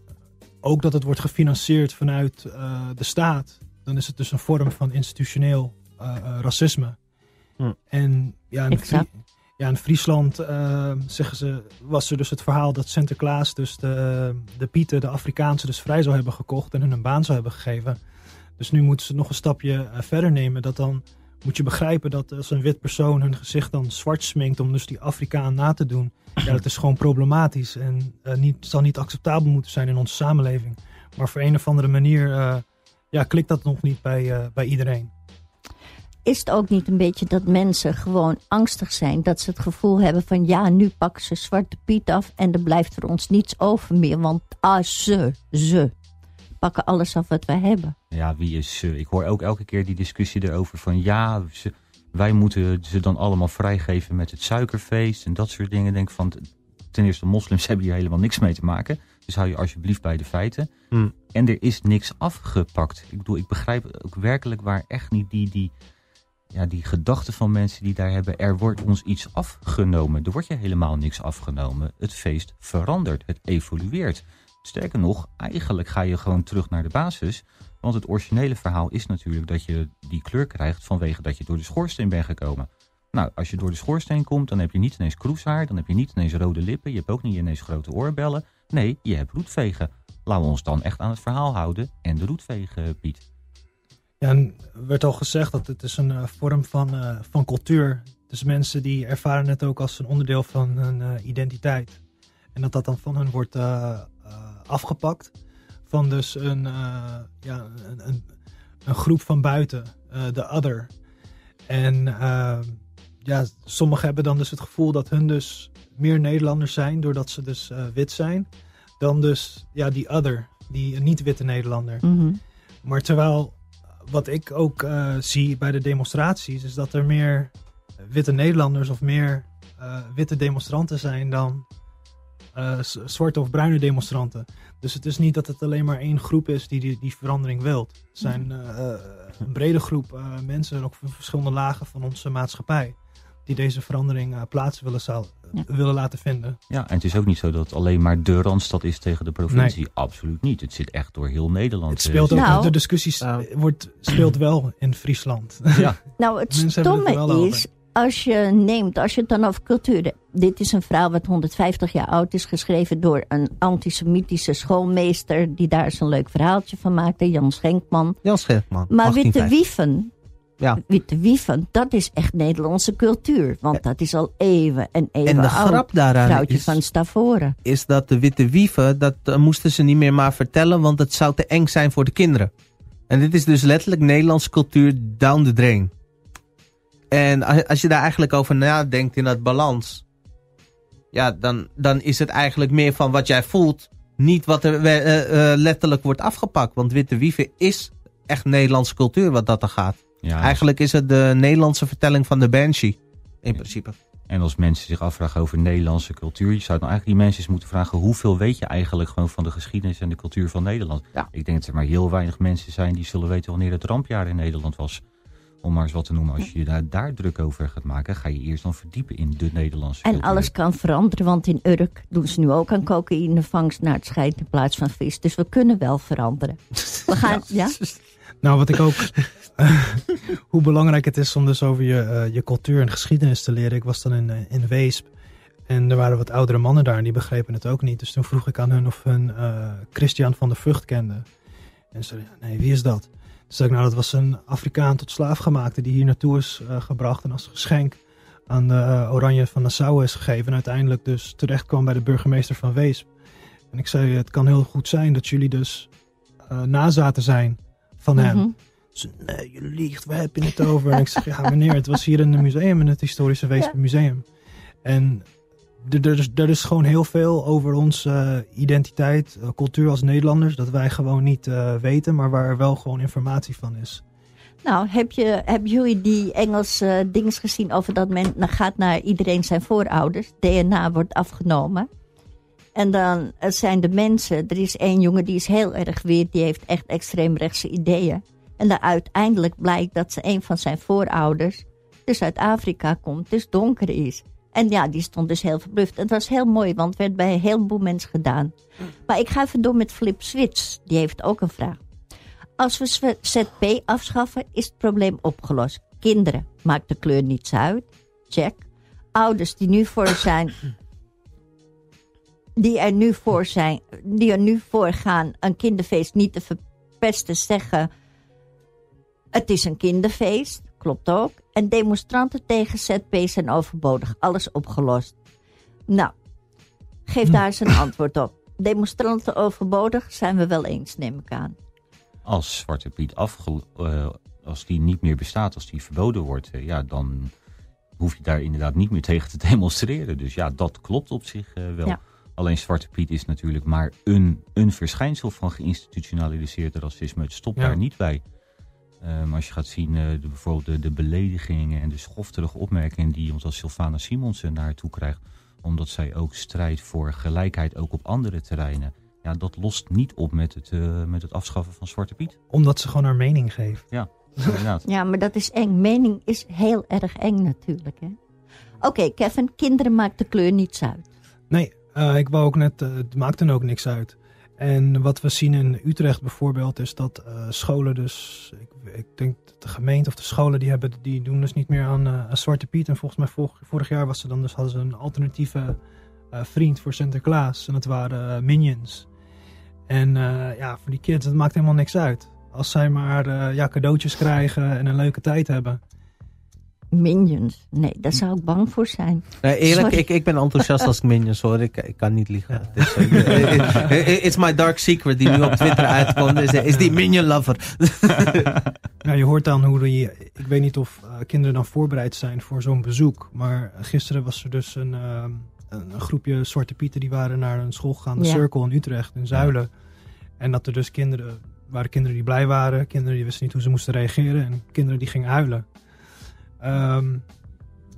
ook dat het wordt gefinancierd vanuit eh, de staat. Dan is het dus een vorm van institutioneel eh, eh, racisme. Hm. En ja, in, ja, in Friesland eh, zeggen ze, was er dus het verhaal dat Sinterklaas dus de, de Pieten, de Afrikaanse, dus vrij zou hebben gekocht en hun een baan zou hebben gegeven. Dus nu moeten ze nog een stapje verder nemen. Dat dan moet je begrijpen dat als een wit persoon hun gezicht dan zwart sminkt om dus die Afrikaan na te doen. Ja, dat is gewoon problematisch en eh, niet, zal niet acceptabel moeten zijn in onze samenleving. Maar voor een of andere manier eh, ja, klikt dat nog niet bij, eh, bij iedereen. Is het ook niet een beetje dat mensen gewoon angstig zijn? Dat ze het gevoel hebben van ja, nu pakken ze Zwarte Piet af en er blijft voor ons niets over meer. Want ah, ze, ze pakken alles af wat wij hebben. Ja, wie is ze? Ik hoor ook elke keer die discussie erover van ja, ze- wij moeten ze dan allemaal vrijgeven met het suikerfeest en dat soort dingen. Ik Denk van, ten eerste, moslims hebben hier helemaal niks mee te maken. Dus hou je alsjeblieft bij de feiten. Hmm. En er is niks afgepakt. Ik bedoel, ik begrijp ook werkelijk waar echt niet die, die, ja, die gedachten van mensen die daar hebben. Er wordt ons iets afgenomen. Er wordt je helemaal niks afgenomen. Het feest verandert. Het evolueert. Sterker nog, eigenlijk ga je gewoon terug naar de basis. Want het originele verhaal is natuurlijk dat je die kleur krijgt vanwege dat je door de schoorsteen bent gekomen. Nou, als je door de schoorsteen komt, dan heb je niet ineens kroeshaar, dan heb je niet ineens rode lippen, je hebt ook niet ineens grote oorbellen. Nee, je hebt roetvegen. Laten we ons dan echt aan het verhaal houden en de roetvegen, Piet. Ja, en er werd al gezegd dat het is een eh, vorm van, eh, van cultuur. Dus mensen die ervaren het ook als een onderdeel van hun eh, identiteit. En dat dat dan van hen wordt afgepakt. Van dus een, ja, een, een, een groep van buiten, de other. En eh, ja, sommigen hebben dan dus het gevoel dat hun dus meer Nederlanders zijn, doordat ze dus eh, wit zijn, dan dus ja, die other, die niet-witte Nederlander. Mhm. Maar terwijl wat ik ook eh, zie bij de demonstraties, is dat er meer witte Nederlanders of meer eh, witte demonstranten zijn dan zwarte of bruine demonstranten. Dus het is niet dat het alleen maar één groep is die die, die verandering wilt. Het zijn eh, een brede groep mensen, ook van verschillende lagen van onze maatschappij, die deze verandering eh, plaats willen, zal, Ja. willen laten vinden. Ja, en het is ook niet zo dat het alleen maar de Randstad is tegen de provincie. Absoluut niet. Het zit echt door heel Nederland. Het speelt ook, Nou. de discussie Ja. wordt, speelt wel in Friesland. Eh, Ja, Nou, het stomme is, als je neemt, als je het dan over cultuur hebt. Dit is een verhaal wat 150 jaar oud is, geschreven door een antisemitische schoolmeester, die daar eens een leuk verhaaltje van maakte, Jan Schenkman. Jan Schenkman. Maar witte 1850. wieven, Ja. witte wieven, dat is echt Nederlandse cultuur. Want dat is al eeuwen en eeuwen En de oud. grap daaraan Vrouwtje is, van Stavoren. is dat de witte wieven, dat eh, moesten ze niet meer maar vertellen, want het zou te eng zijn voor de kinderen. En dit is dus letterlijk Nederlandse cultuur down the drain. En als als je daar eigenlijk over nadenkt in dat balans, ja, dan, dan is het eigenlijk meer van wat jij voelt, niet wat er eh, eh, letterlijk wordt afgepakt. Want witte wieven is echt Nederlandse cultuur wat dat er gaat. Ja Eigenlijk is het de Nederlandse vertelling van de Banshee, in principe. En als mensen zich afvragen over Nederlandse cultuur, je zou dan eigenlijk die mensen eens moeten vragen: hoeveel weet je eigenlijk gewoon van de geschiedenis en de cultuur van Nederland? Ja. Ik denk dat er maar heel weinig mensen zijn die zullen weten wanneer het rampjaar in Nederland was. Om maar eens wat te noemen. Als je je daar, daar druk over gaat maken, ga je eerst dan verdiepen in de Nederlandse En cultuur. alles kan veranderen, want in Urk doen ze nu ook aan cocaïnevangst naar het schijnt in plaats van vis. Dus we kunnen wel veranderen. We gaan, ja? Nou, wat ik ook. hoe belangrijk het is om dus over je, eh, je cultuur en geschiedenis te leren. Ik was dan in, eh, in Weesp. En er waren wat oudere mannen daar en die begrepen het ook niet. Dus toen vroeg ik aan hun of hun eh, Christian van der Vught kenden. En ze zeiden, nee, wie is dat? Toen zei ik, nou, dat was een Afrikaan tot slaafgemaakte die hier naartoe is eh, gebracht. En als geschenk aan de eh, Oranje van Nassau is gegeven. En uiteindelijk dus terecht kwam bij de burgemeester van Weesp. En ik zei, het kan heel goed zijn dat jullie dus eh, nazaten zijn van hem. Mhm. Ze, nee, je liegt, waar heb je het over? En ik zeg, ja meneer, het was hier in het museum, in het historische Weesp Museum. En er, er, is, er is gewoon heel veel over onze eh, identiteit, eh, cultuur als Nederlanders, dat wij gewoon niet eh, weten, maar waar er wel gewoon informatie van is. Nou, heb je, hebben jullie die Engelse dings gezien over dat men gaat naar iedereen zijn voorouders? DNA wordt afgenomen. En dan eh, zijn de mensen, er is één jongen die is heel erg weer, die heeft echt extreemrechtse ideeën. En dan uiteindelijk blijkt dat ze een van zijn voorouders dus uit Afrika komt, dus donker is. En ja, die stond dus heel verbluft. Het was heel mooi, want het werd bij een heleboel mensen gedaan. Maar ik ga even door met Flip Switch. Die heeft ook een vraag. Als we ZP afschaffen, is het probleem opgelost. Kinderen, maakt de kleur niets uit. Check. Ouders die nu voor zijn... Die er nu voor zijn, die er nu voor gaan een kinderfeest niet te verpesten, zeggen het is een kinderfeest, klopt ook. En demonstranten tegen ZP zijn overbodig. Alles opgelost. Nou, geef daar eens een antwoord op. Demonstranten overbodig zijn we wel eens, neem ik aan. Als Zwarte Piet afge eh, als die niet meer bestaat, als die verboden wordt, eh, ja, dan hoef je daar inderdaad niet meer tegen te demonstreren. Dus ja, dat klopt op zich eh, wel. Ja. Alleen Zwarte Piet is natuurlijk maar een, een verschijnsel van geïnstitutionaliseerd racisme. Het stopt Ja. daar niet bij. Eh, maar als je gaat zien, eh, de, bijvoorbeeld de, de beledigingen en de schofterige opmerkingen die ons als Sylvana Simonsen naartoe krijgt, omdat zij ook strijdt voor gelijkheid ook op andere terreinen. Ja, dat lost niet op met het, eh, met het afschaffen van Zwarte Piet. Omdat ze gewoon haar mening geeft. Inderdaad. Ja, maar dat is eng. Mening is heel erg eng natuurlijk. hè. Oké, Kevin, kinderen maakt de kleur niets uit. Nee, eh, ik wou ook net, eh, het maakt dan ook niks uit. En wat we zien in Utrecht bijvoorbeeld is dat eh, scholen dus, ik, ik denk dat de gemeente of de scholen die hebben, die doen dus niet meer aan, Zwarte Piet. En volgens mij vorig, vorig jaar was ze dan dus, hadden ze een alternatieve vriend voor Sinterklaas. En dat waren Minions. En ja, voor die kids, het maakt helemaal niks uit. Als zij maar ja, cadeautjes krijgen en een leuke tijd hebben. Minions. Nee, daar zou ik bang voor zijn. Nee, eerlijk, Sorry. ik, ik ben enthousiast als Minions hoor. Ik, ik kan niet liegen. Het is, eh, eh, eh, it's my dark secret die nu op Twitter uitkomt. Is, is die Minion lover. Ja, je hoort dan hoe die. Ik weet niet of eh, kinderen dan voorbereid zijn voor zo'n bezoek. Maar gisteren was er dus een, ehm, een, een groepje Zwarte Pieten die waren naar een school gegaan, de Ja. Circle in Utrecht, in Zuilen. En dat er dus kinderen waren kinderen die blij waren, kinderen die wisten niet hoe ze moesten reageren en kinderen die gingen huilen. Ehm,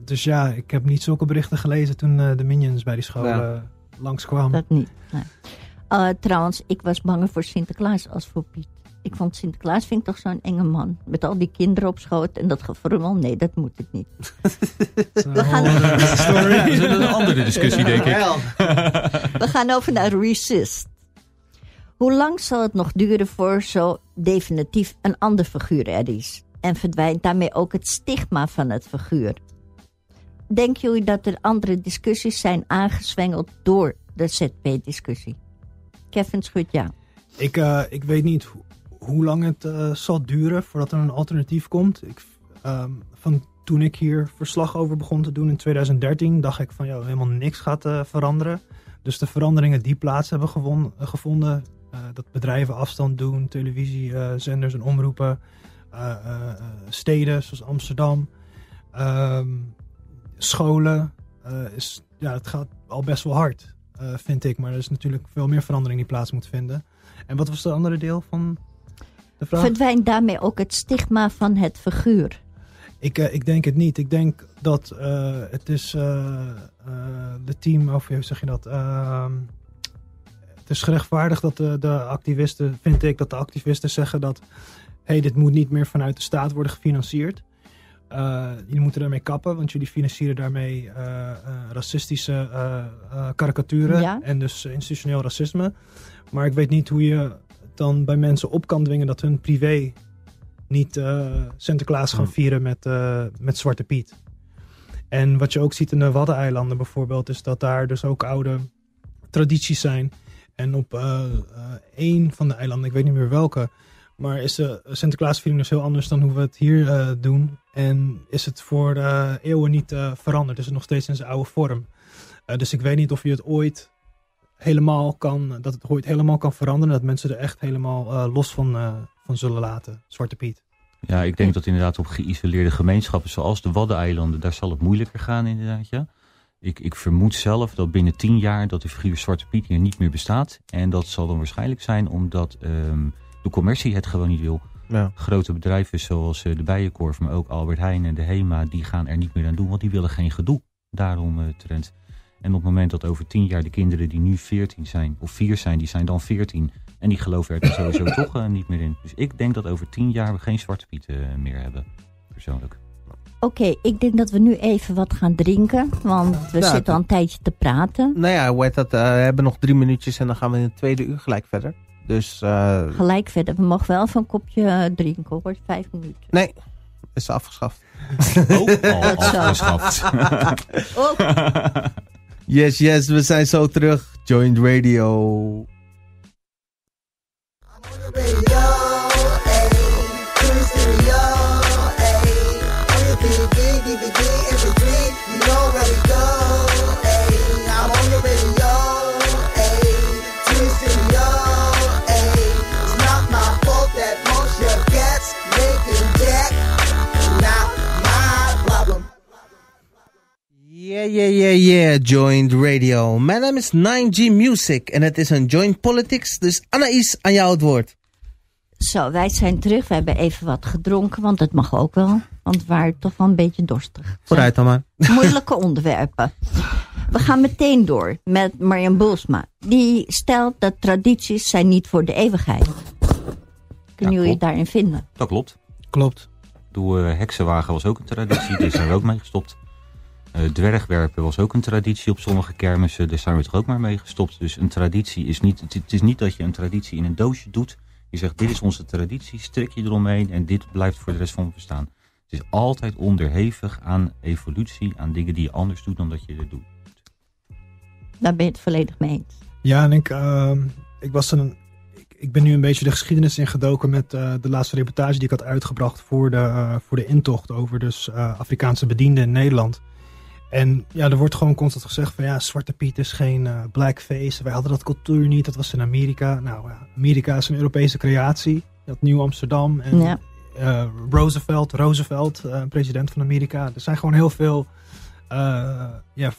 dus ja, ik heb niet zulke berichten gelezen toen eh, de Minions bij die school Ja. eh, langskwamen. Dat niet. Nee. Eh, trouwens, ik was banger voor Sinterklaas als voor Piet. Ik vond Sinterklaas vind ik toch zo'n enge man. Met al die kinderen op schoot en dat gefrummel. Nee, dat moet ik niet. We gaan- Ja, is een andere discussie, denk ik. We gaan over naar Resist. Hoe lang zal het nog duren voor zo definitief een ander figuur er is? En verdwijnt daarmee ook het stigma van het figuur? Denken jullie dat er andere discussies zijn aangezwengeld door de ZP-discussie? Kevin schudt ja. Ik, eh, ik weet niet ho- hoe lang het eh, zal duren voordat er een alternatief komt. Ik, ehm, van toen ik hier verslag over begon te doen in 2013, dacht ik van helemaal niks gaat eh, veranderen. Dus de veranderingen die plaats hebben gevonden, dat bedrijven afstand doen, televisiezenders en omroepen, steden zoals Amsterdam, ehm, scholen, eh, is, ja, het gaat al best wel hard, eh, vind ik. Maar er is natuurlijk veel meer verandering die plaats moet vinden. En wat was de andere deel van de vraag? Verdwijnt daarmee ook het stigma van het figuur? Ik, eh, ik denk het niet. Ik denk dat eh, het is eh, eh, de team, of hoe zeg je dat? Ehm, het is gerechtvaardigd dat de, de activisten, vind ik, dat de activisten zeggen dat hey, dit moet niet meer vanuit de staat worden gefinancierd. Eh, jullie moeten daarmee kappen, want jullie financieren daarmee eh, eh, racistische eh, eh, karikaturen Ja. en dus institutioneel racisme. Maar ik weet niet hoe je dan bij mensen op kan dwingen dat hun privé niet eh, Sinterklaas gaan Hmm. vieren met, eh, met Zwarte Piet. En wat je ook ziet in de Waddeneilanden bijvoorbeeld, is dat daar dus ook oude tradities zijn. En op eh, eh, één van de eilanden, ik weet niet meer welke, maar is de Sinterklaasviering dus heel anders dan hoe we het hier eh, doen. En is het voor eh, eeuwen niet eh, veranderd. Is het nog steeds in zijn oude vorm. Dus ik weet niet of je het ooit helemaal kan, dat het ooit helemaal kan veranderen. Dat mensen er echt helemaal los van, van zullen laten. Zwarte Piet. Ja, ik denk dat inderdaad op geïsoleerde gemeenschappen zoals de Waddeneilanden, daar zal het moeilijker gaan inderdaad, ja. Ik, ik vermoed zelf dat binnen tien jaar dat de figuur Zwarte Piet hier niet meer bestaat. En dat zal dan waarschijnlijk zijn omdat ehm, de commercie het gewoon niet wil. Ja. Grote bedrijven zoals eh, de Bijenkorf, maar ook Albert Heijn en de HEMA, die gaan er niet meer aan doen, want die willen geen gedoe. Daarom, eh Trent. En op het moment dat over tien jaar de kinderen die nu 14 zijn, of 4 zijn, die zijn dan 14. En die geloven er sowieso toch eh, niet meer in. Dus ik denk dat over tien jaar we geen Zwarte Piet eh, meer hebben, persoonlijk. Oké, ik denk dat we nu even wat gaan drinken. Want we Ja, zitten al een tijdje te praten. Nou ja, hoe heet dat? we hebben nog drie minuutjes en dan gaan we in het tweede uur gelijk verder. Dus eh, Gelijk verder. We mogen wel even een kopje eh, drinken hoor. Vijf minuten. nee, is afgeschaft. Ook al afgeschaft. Oh, Yes, yes, we zijn zo terug. Joint Radio. Yeah, yeah, yeah, yeah, Joint Radio. Mijn naam is 9G Music en het is een Joint Politics. Dus Anaïs, aan jou het woord. Zo, wij zijn terug. We hebben even wat gedronken, want dat mag ook wel. Want we waren toch wel een beetje dorstig. Vooruit dan maar. Moeilijke onderwerpen. We gaan meteen door met Marian Boelsma. Die stelt dat tradities zijn niet voor de eeuwigheid. Kunnen jullie klopt. daarin vinden? Dat klopt. Klopt. Doe, eh, heksenwagen was ook een traditie, daar zijn we ook mee gestopt. Eh, dwergwerpen was ook een traditie op sommige kermissen, daar zijn we toch ook maar mee gestopt. Dus een traditie is niet, het, het is niet dat je een traditie in een doosje doet. Je zegt, dit is onze traditie, strik je eromheen en dit blijft voor de rest van het bestaan. Het is altijd onderhevig aan evolutie, aan dingen die je anders doet dan dat je er doet. Daar ben je het volledig mee eens. Ja, en ik, ehm, ik, was een, ik, ik ben nu een beetje de geschiedenis ingedoken met eh, de laatste reportage die ik had uitgebracht voor de, eh, voor de intocht over dus eh, Afrikaanse bedienden in Nederland. En ja, er wordt gewoon constant gezegd van ja, Zwarte Piet is geen eh, blackface. Wij hadden dat cultuur niet, dat was in Amerika. Nou ja, Amerika is een Europese creatie. Dat Nieuw Amsterdam en Ja. eh, Roosevelt, Roosevelt, eh, president van Amerika. Er zijn gewoon heel veel eh, eh,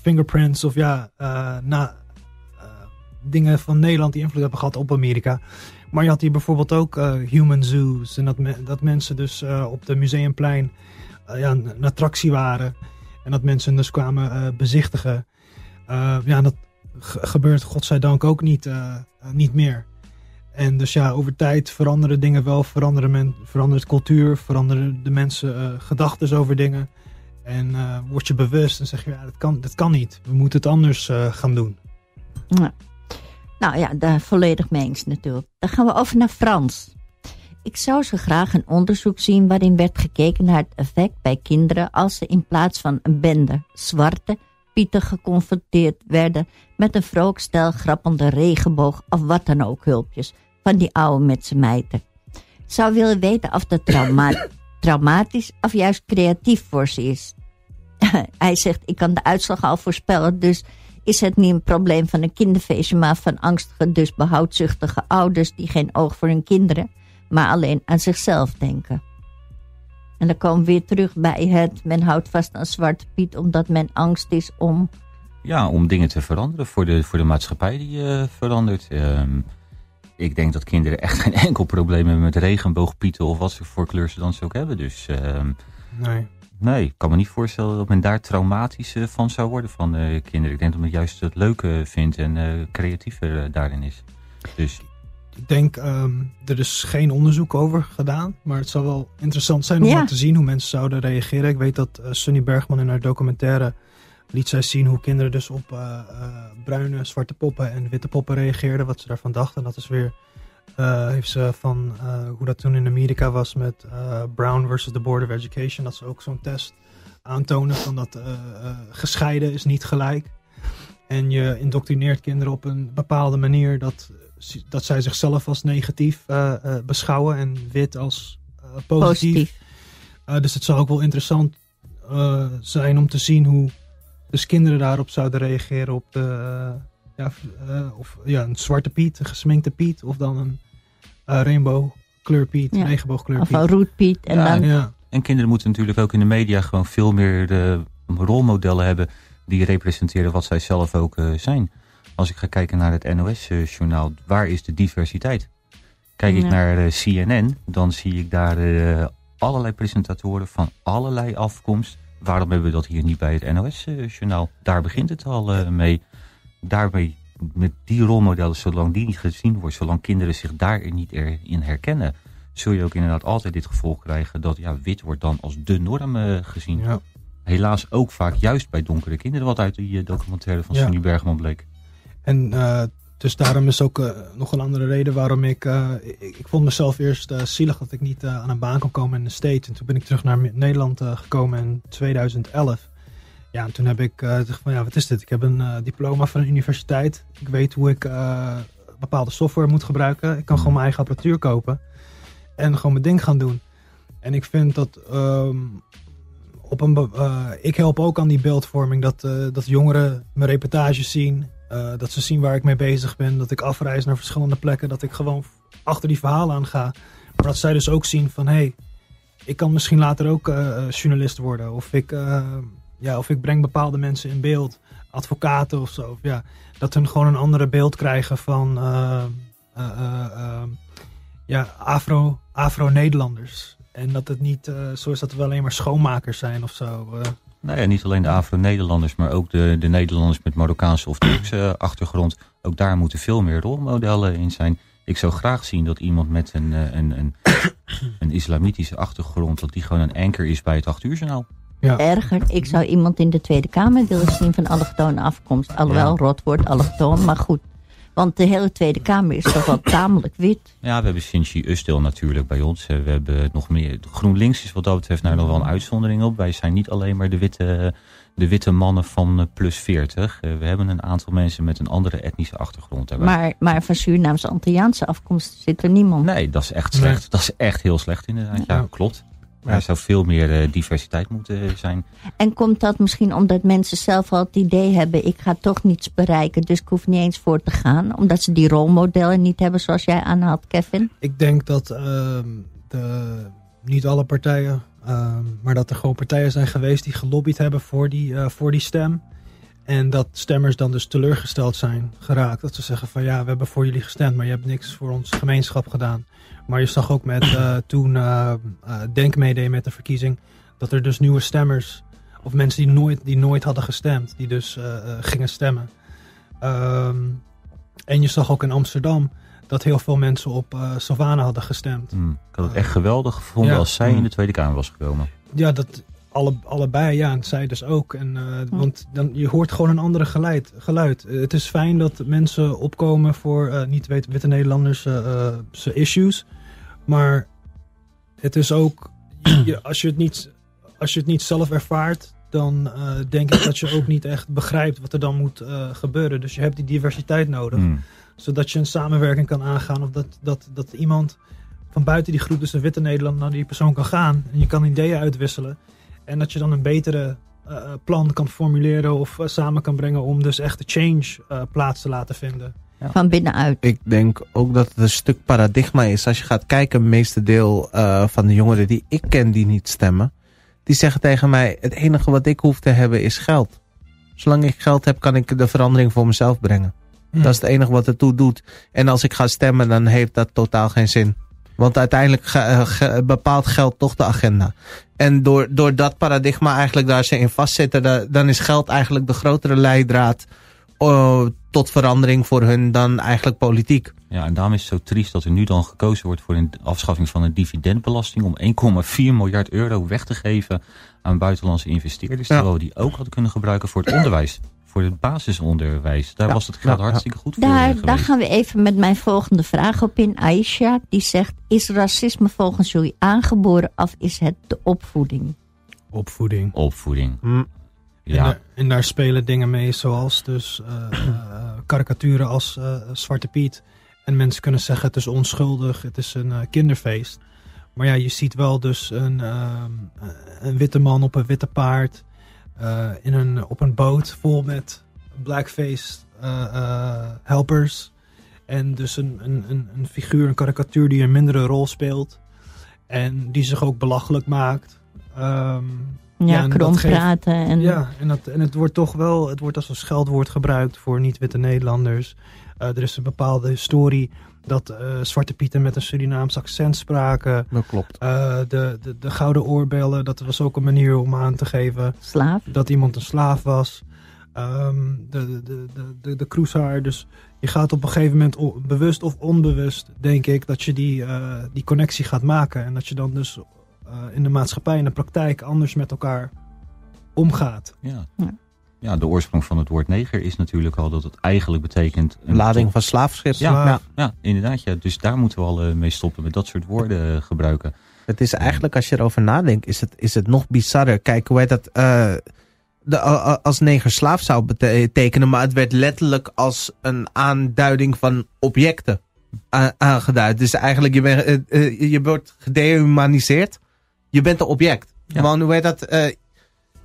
fingerprints of ja, eh, na, eh, dingen van Nederland die invloed hebben gehad op Amerika. Maar je had hier bijvoorbeeld ook eh, human zoos. En dat, me- dat mensen dus eh, op de museumplein eh, ja, een, attractie waren. En dat mensen dus kwamen eh, bezichtigen. Eh, ja, dat ge- gebeurt godzijdank ook niet, eh, eh, niet meer. En dus ja, over tijd veranderen dingen wel. Veranderen men, verandert cultuur. Veranderen de mensen eh gedachten over dingen. En eh, word je bewust en zeg je, ja, dat kan, dat kan niet. We moeten het anders eh, gaan doen. Ja. Nou ja, daar volledig mee eens natuurlijk. Dan gaan we over naar Frans. Ik zou zo graag een onderzoek zien waarin werd gekeken naar het effect bij kinderen als ze in plaats van een bende zwarte pieten geconfronteerd werden met een vrolijk stel grappende regenboog of wat dan ook hulpjes van die oude met z'n mijten. Ik zou willen weten of dat trauma traumatisch of juist creatief voor ze is. Hij zegt, ik kan de uitslag al voorspellen, dus is het niet een probleem van een kinderfeestje, maar van angstige, dus behoudzuchtige ouders die geen oog voor hun kinderen, maar alleen aan zichzelf denken. En dan komen we weer terug bij het, men houdt vast aan Zwarte Piet omdat men angst is om, Ja, om dingen te veranderen voor de, voor de maatschappij die eh, verandert. Ehm, ik denk dat kinderen echt geen enkel probleem hebben met regenboogpieten of wat voor kleur ze dan ze ook hebben. Dus ehm, Nee. nee, ik kan me niet voorstellen dat men daar traumatisch eh, van zou worden van eh, kinderen. Ik denk dat men juist het leuke vindt en eh, creatiever daarin is. Dus Ik denk, ehm, er is geen onderzoek over gedaan. Maar het zou wel interessant zijn om Ja. te zien hoe mensen zouden reageren. Ik weet dat eh, Sunny Bergman in haar documentaire liet zij zien hoe kinderen dus op eh, eh, bruine, zwarte poppen en witte poppen reageerden. Wat ze daarvan dachten. En dat is weer, heeft ze van hoe dat toen in Amerika was met Brown versus the Board of Education. Dat ze ook zo'n test aantonen van dat gescheiden is niet gelijk. En je indoctrineert kinderen op een bepaalde manier dat, dat zij zichzelf als negatief eh, eh, beschouwen en wit als eh, positief. positief. Eh, dus het zou ook wel interessant eh, zijn om te zien hoe dus kinderen daarop zouden reageren op de, ja, eh, of, ja, een zwarte Piet, een gesminkte Piet of dan een eh rainbow kleur Piet, Ja. regenboogkleur Of Piet. een roetpiet. En Ja, dan, Ja, En kinderen moeten natuurlijk ook in de media gewoon veel meer de rolmodellen hebben die representeren wat zij zelf ook eh, zijn. Als ik ga kijken naar het NOS-journaal, waar is de diversiteit? Kijk ik Ja. naar eh, CNN, dan zie ik daar eh, allerlei presentatoren van allerlei afkomst waarom hebben we dat hier niet bij het NOS-journaal? Daar begint het al eh, mee. Daarbij, met die rolmodellen, zolang die niet gezien wordt, zolang kinderen zich daarin niet in herkennen, zul je ook inderdaad altijd dit gevolg krijgen dat ja, wit wordt dan als de norm eh, gezien. Ja. Helaas ook vaak juist bij donkere kinderen, wat uit die documentaire van Ja. Sunny Bergman bleek. En eh, dus daarom is ook eh, nog een andere reden waarom ik, eh, ik... Vond mezelf eerst zielig dat ik niet aan een baan kon komen in de States. En toen ben ik terug naar Nederland gekomen in 2011. Ja, en toen heb ik gezegd van ja, wat is dit? Ik heb een diploma van een universiteit. Ik weet hoe ik bepaalde software moet gebruiken. Ik kan gewoon mijn eigen apparatuur kopen. En gewoon mijn ding gaan doen. En ik vind dat... ehm, op een, ik help ook aan die beeldvorming. Dat, dat jongeren mijn reportages zien. Eh, dat ze zien waar ik mee bezig ben. Dat ik afreis naar verschillende plekken. Dat ik gewoon achter die verhalen aan ga. Maar dat zij dus ook zien van... Hey, ik kan misschien later ook eh, eh, journalist worden. Of ik, ja, of ik breng bepaalde mensen in beeld. Advocaten of zo. Of, ja, dat hun gewoon een andere beeld krijgen van... ja, Afro, Afro-Nederlanders. En dat het niet zo is dat we alleen maar schoonmakers zijn of zo. Nou ja, niet alleen de Afro-Nederlanders, maar ook de, de Nederlanders met Marokkaanse of Turkse achtergrond. Ook daar moeten veel meer rolmodellen in zijn. Ik zou graag zien dat iemand met een, eh, een, een, een islamitische achtergrond, dat die gewoon een anker is bij het 8 uur journaal. Erger, ik zou iemand in de Tweede Kamer willen zien van allochtone afkomst. Alhoewel, Ja. rot wordt allochtoon, maar goed. Want de hele Tweede Kamer is toch wel tamelijk wit. Ja, we hebben Sinchi Ustil natuurlijk bij ons. Eh, We hebben nog meer. GroenLinks is wat dat betreft nou nog wel een uitzondering op. Wij zijn niet alleen maar de witte, de witte mannen van eh, plus 40. Eh, We hebben een aantal mensen met een andere etnische achtergrond. daarbij. Maar, maar van Surinaams-Antilliaanse afkomst zit er niemand. Nee, dat is echt slecht. Dat is echt heel slecht inderdaad. Ja, Ja. klopt. Ja. Er zou veel meer eh, diversiteit moeten zijn. En komt dat misschien omdat mensen zelf al het idee hebben... ik ga toch niets bereiken, dus ik hoef niet eens voor te gaan. Omdat ze die rolmodellen niet hebben zoals jij aanhaalt, Kevin. Ik denk dat ehm, de, niet alle partijen, ehm, maar dat er gewoon partijen zijn geweest die gelobbyd hebben voor die, eh, voor die stem. En dat stemmers dan dus teleurgesteld zijn geraakt. Dat ze zeggen van ja, we hebben voor jullie gestemd, maar je hebt niks voor ons gemeenschap gedaan. Maar je zag ook met eh, toen eh, Denk meedeed met de verkiezing, dat er dus nieuwe stemmers, of mensen die nooit, die nooit hadden gestemd, die dus gingen stemmen. Ehm, en je zag ook in Amsterdam dat heel veel mensen op Savannah hadden gestemd. Hm. Ik had het echt geweldig gevonden Ja. als zij in de Tweede Kamer was gekomen. Ja, dat alle, allebei, ja, en zij dus ook. En, eh, Want dan, je hoort gewoon een andere geluid. geluid. Eh, het is fijn dat mensen opkomen voor eh, niet wit- witte Nederlanders zijn issues. Maar het is ook, je, als, je het niet, als je het niet zelf ervaart, dan eh, denk ik dat je ook niet echt begrijpt wat er dan moet eh, gebeuren. Dus je hebt die diversiteit nodig. Hm. Zodat je een samenwerking kan aangaan. Of dat, dat, dat iemand van buiten die groep, dus een witte Nederlander, naar die persoon kan gaan. En je kan ideeën uitwisselen. En dat je dan een betere eh, plan kan formuleren of eh, samen kan brengen om dus echt de change eh, plaats te laten vinden. Van binnenuit. Ik denk ook dat het een stuk paradigma is. Als je gaat kijken, het meeste deel eh, van de jongeren die ik ken die niet stemmen. Die zeggen tegen mij, het enige wat ik hoef te hebben is geld. Zolang ik geld heb, kan ik de verandering voor mezelf brengen. Hm. Dat is het enige wat het toe doet. En als ik ga stemmen, dan heeft dat totaal geen zin. Want uiteindelijk ge- eh, ge- bepaalt geld toch de agenda. En door, door dat paradigma eigenlijk daar ze in vastzitten, da- dan is geld eigenlijk de grotere leidraad eh, tot verandering voor hun dan eigenlijk politiek. Ja, en daarom is het zo triest dat er nu dan gekozen wordt voor een afschaffing van een dividendbelasting om 1,4 miljard euro weg te geven aan buitenlandse investeerders. Ja. Terwijl we die ook hadden kunnen gebruiken voor het onderwijs. Voor het basisonderwijs. Daar Ja, was het geld hartstikke goed voor eh, Daar, geweest. daar gaan we even met mijn volgende vraag op in. Aisha, die zegt, is racisme volgens jullie aangeboren of is het de opvoeding? Opvoeding. Opvoeding. Hm. En, Ja, daar, en daar spelen dingen mee zoals dus eh, eh, karikaturen als eh, Zwarte Piet. En mensen kunnen zeggen het is onschuldig, het is een eh, kinderfeest. Maar ja, je ziet wel dus een, ehm, eh, een witte man op een witte paard. Eh, in een, op een boot vol met blackface eh, eh, helpers. En dus een, een, een, een figuur, een karikatuur die een mindere rol speelt. En die zich ook belachelijk maakt. Ehm, Ja, dat krom praten. En, ja, en, dat, en het wordt toch wel, het wordt als een scheldwoord gebruikt voor niet-witte Nederlanders. Er is een bepaalde historie dat eh, Zwarte Pieten met een Surinaams accent spraken. Dat klopt. Eh, de, de, de gouden oorbellen, dat was ook een manier om aan te geven Slaaf. dat iemand een slaaf was. Ehm, de, de, de, de, de. Dus je gaat op een gegeven moment, bewust of onbewust, denk ik, dat je die, eh, die connectie gaat maken. En dat je dan dus eh, in de maatschappij, in de praktijk, anders met elkaar omgaat. Ja. Ja. Ja, de oorsprong van het woord neger is natuurlijk al dat het eigenlijk betekent... Een lading van slaafschip. Ja, Ja. ja, inderdaad. Ja. Dus daar moeten we al eh, mee stoppen met dat soort woorden eh, gebruiken. Het is eigenlijk, als je erover nadenkt, is het, is het nog bizarder. Kijk, hoe heet dat? eh, de, als neger slaaf zou betekenen, maar het werd letterlijk als een aanduiding van objecten aangeduid. Dus eigenlijk, je, bent, je wordt gedehumaniseerd. Je bent een object. Ja. Want hoe heet dat? eh,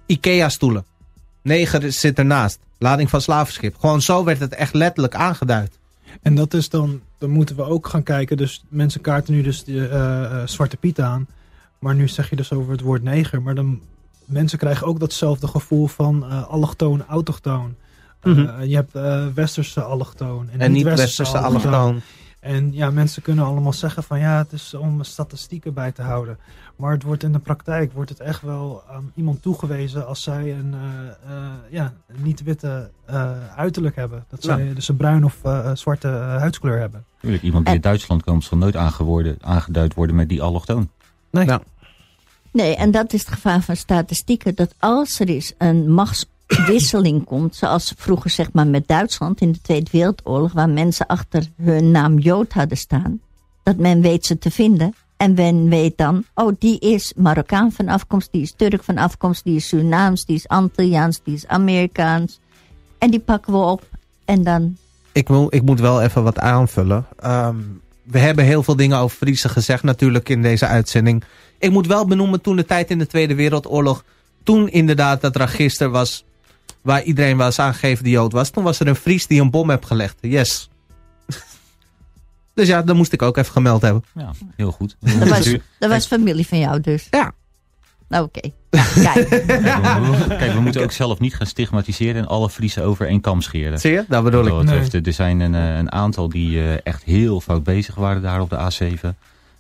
Ikea-stoelen. Neger zit ernaast. Lading van slavenschip. Gewoon zo werd het echt letterlijk aangeduid. En dat is dan, dan moeten we ook gaan kijken. Dus mensen kaarten nu dus de eh, eh, Zwarte Piet aan. Maar nu zeg je dus over het woord neger. Maar dan, mensen krijgen ook datzelfde gevoel van eh allochtoon, autochtoon. Eh, Mhm. je hebt eh, westerse allochtoon en, En niet niet-westerse westerse allochtoon. En ja, mensen kunnen allemaal zeggen van ja, het is om statistieken bij te houden. Maar het wordt in de praktijk wordt het echt wel aan iemand toegewezen als zij een eh, eh, ja, niet-witte eh, uiterlijk hebben. Dat Ja. zij dus een bruin of eh, zwarte huidskleur hebben. Tuurlijk, iemand die En- in Duitsland komt zal nooit aangeduid worden met die allochtoon. Nee. Ja. Nee, en dat is het gevaar van statistieken. Dat als er is een machtswisseling komt, zoals vroeger zeg maar met Duitsland in de Tweede Wereldoorlog, waar mensen achter hun naam Jood hadden staan, dat men weet ze te vinden. En men weet dan, oh die is Marokkaan van afkomst, die is Turk van afkomst, die is Surinaams, die is Antilliaans, die is Amerikaans. En die pakken we op en dan ik, wil, ik moet wel even wat aanvullen. Ehm, we hebben heel veel dingen over Friese gezegd natuurlijk in deze uitzending. Ik moet wel benoemen toen de tijd in de Tweede Wereldoorlog. Toen inderdaad dat register was waar iedereen was aangegeven die Jood was. Toen was er een Fries die een bom heeft gelegd. Yes. dus ja, dat moest ik ook even gemeld hebben. Ja, heel goed. dat was, dat was familie van jou dus. Ja. Nou, Oké. Kijk. Kijk, we moeten ook zelf niet gaan stigmatiseren en alle Friesen over één kam scheren. Zie je? Dat bedoel ik. betreft, Er zijn een, eh, een aantal die eh, echt heel fout bezig waren daar op de A7.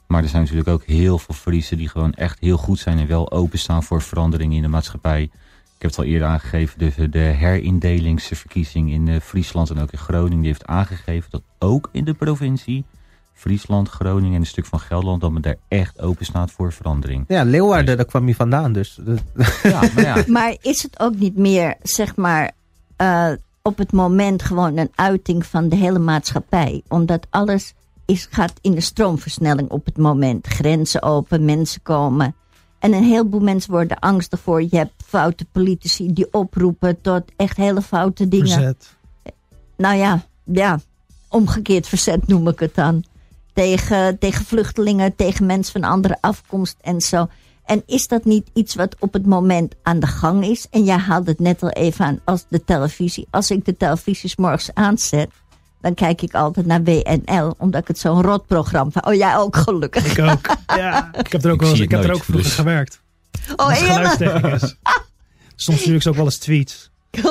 Maar er zijn natuurlijk ook heel veel Friesen die gewoon echt heel goed zijn en wel openstaan voor veranderingen in de maatschappij. Ik heb het al eerder aangegeven, dus de herindelingsverkiezing in eh, Friesland en ook in Groningen, die heeft aangegeven dat ook in de provincie Friesland, Groningen en een stuk van Gelderland, dat men daar echt open staat voor verandering. Ja, Leeuwarden, daar kwam hij vandaan. Dus. Ja, maar ja, Maar is het ook niet meer, zeg maar, eh, op het moment gewoon een uiting van de hele maatschappij? Omdat alles is, gaat in de stroomversnelling op het moment. Grenzen open, mensen komen. En een heleboel mensen worden angstig voor. Je hebt foute politici die oproepen tot echt hele foute dingen. Verzet. Nou ja, ja, omgekeerd verzet noem ik het dan. Tegen, tegen vluchtelingen, tegen mensen van andere afkomst en zo. En is dat niet iets wat op het moment aan de gang is? En jij haalde het net al even aan als de televisie. Als ik de televisie 's morgens aanzet, dan kijk ik altijd naar WNL. Omdat ik het zo'n rot programma vind. Oh, jij ook gelukkig. Ik ook. Ja, ik heb er ook, Ik wel eens, ik heb er ook vroeger dus- gewerkt. Oh, eerlijk? Soms stuur ik ze ook wel eens tweets.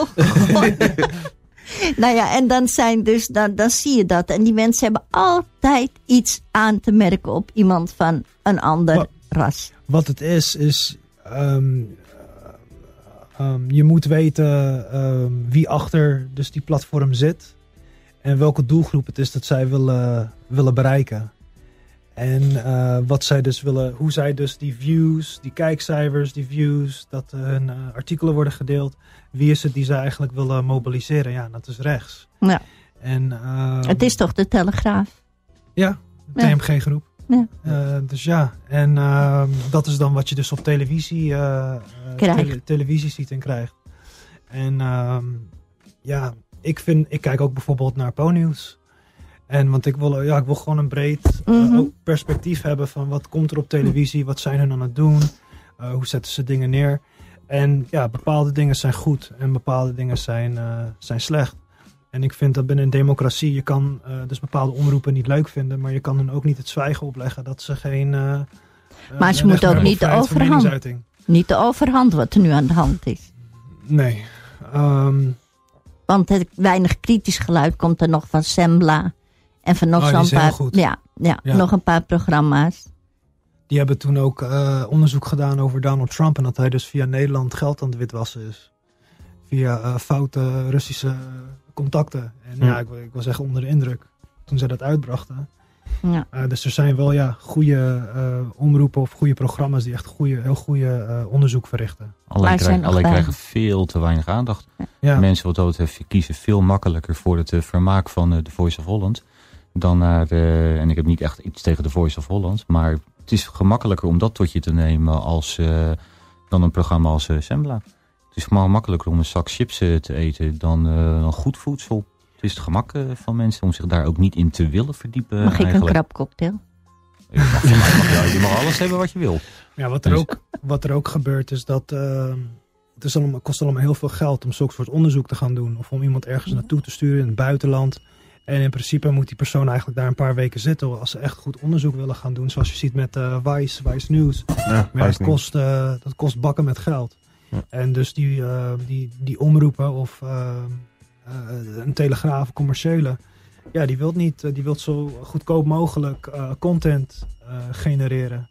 nou ja, en dan, zijn dus, dan, dan zie je dat. En die mensen hebben altijd iets aan te merken op iemand van een ander Wat- ras. Wat het is, is... ehm, ehm, je moet weten ehm, wie achter dus die platform zit. En welke doelgroep het is dat zij willen, willen bereiken. En eh, wat zij dus willen, hoe zij dus die views, die kijkcijfers, die views, dat eh, hun eh, artikelen worden gedeeld. Wie is het die zij eigenlijk willen mobiliseren? Ja, dat is rechts. Ja. En, ehm, Het is toch de Telegraaf? Ja, Ja. TMG-groep. Ja. Dus ja, en ehm, dat is dan wat je dus op televisie, tele- televisie ziet en krijgt. En ehm, ja, ik, vind, ik kijk ook bijvoorbeeld naar Po-nieuws. En want ik wil, ja, ik wil gewoon een breed eh, Mhm. perspectief hebben van wat komt er op televisie, wat zijn hun aan het doen, eh, hoe zetten ze dingen neer. En ja, bepaalde dingen zijn goed en bepaalde dingen zijn, eh, zijn slecht. En ik vind dat binnen een democratie, je kan dus bepaalde omroepen niet leuk vinden, maar je kan hun ook niet het zwijgen opleggen dat ze geen. Maar ze moeten ook niet de overhand. Niet de overhand wat er nu aan de hand is. Nee. Ehm, Want het weinig kritisch geluid komt er nog van Sembla. En van nog Oh, zo'n paar, ja, ja, Ja. nog een paar programma's. Die hebben toen ook eh, onderzoek gedaan over Donald Trump. En dat hij dus via Nederland geld aan het witwassen is. Via eh, foute Russische contacten. En Hm. ja, ik, ik was echt onder de indruk toen zij dat uitbrachten. Ja. Eh, dus er zijn wel ja, goede eh, omroepen of goede programma's die echt goede, heel goede eh, onderzoek verrichten. Alleen, krijgen, alleen krijgen veel te weinig aandacht. Ja, Mensen wat dat betreft kiezen veel makkelijker voor het vermaak van The Voice of Holland. Dan naar, eh, en ik heb niet echt iets tegen The Voice of Holland. Maar het is gemakkelijker om dat tot je te nemen als, eh, dan een programma als Sembla. Het is maar makkelijker om een zak chips te eten dan, eh, dan goed voedsel. Het is het gemak eh, van mensen om zich daar ook niet in te willen verdiepen. Mag ik een eigenlijk. krabcocktail? Je mag, van mij mag je- mag alles hebben wat je wil. ja wat, er Dus- ook, wat er ook gebeurt is dat eh, het is allemaal, kost allemaal heel veel geld om zulke soort onderzoek te gaan doen. Of om iemand ergens naartoe te sturen in het buitenland. En in principe moet die persoon eigenlijk daar een paar weken zitten als ze echt goed onderzoek willen gaan doen. Zoals je ziet met eh Vice, Vice News. Ja, Maar dat, kost, eh, dat kost bakken met geld. Ja. En dus die, eh, die, die omroepen of eh, eh, een telegraaf, commerciële, ja, die wilt niet, eh, die wilt zo goedkoop mogelijk eh, content eh, genereren.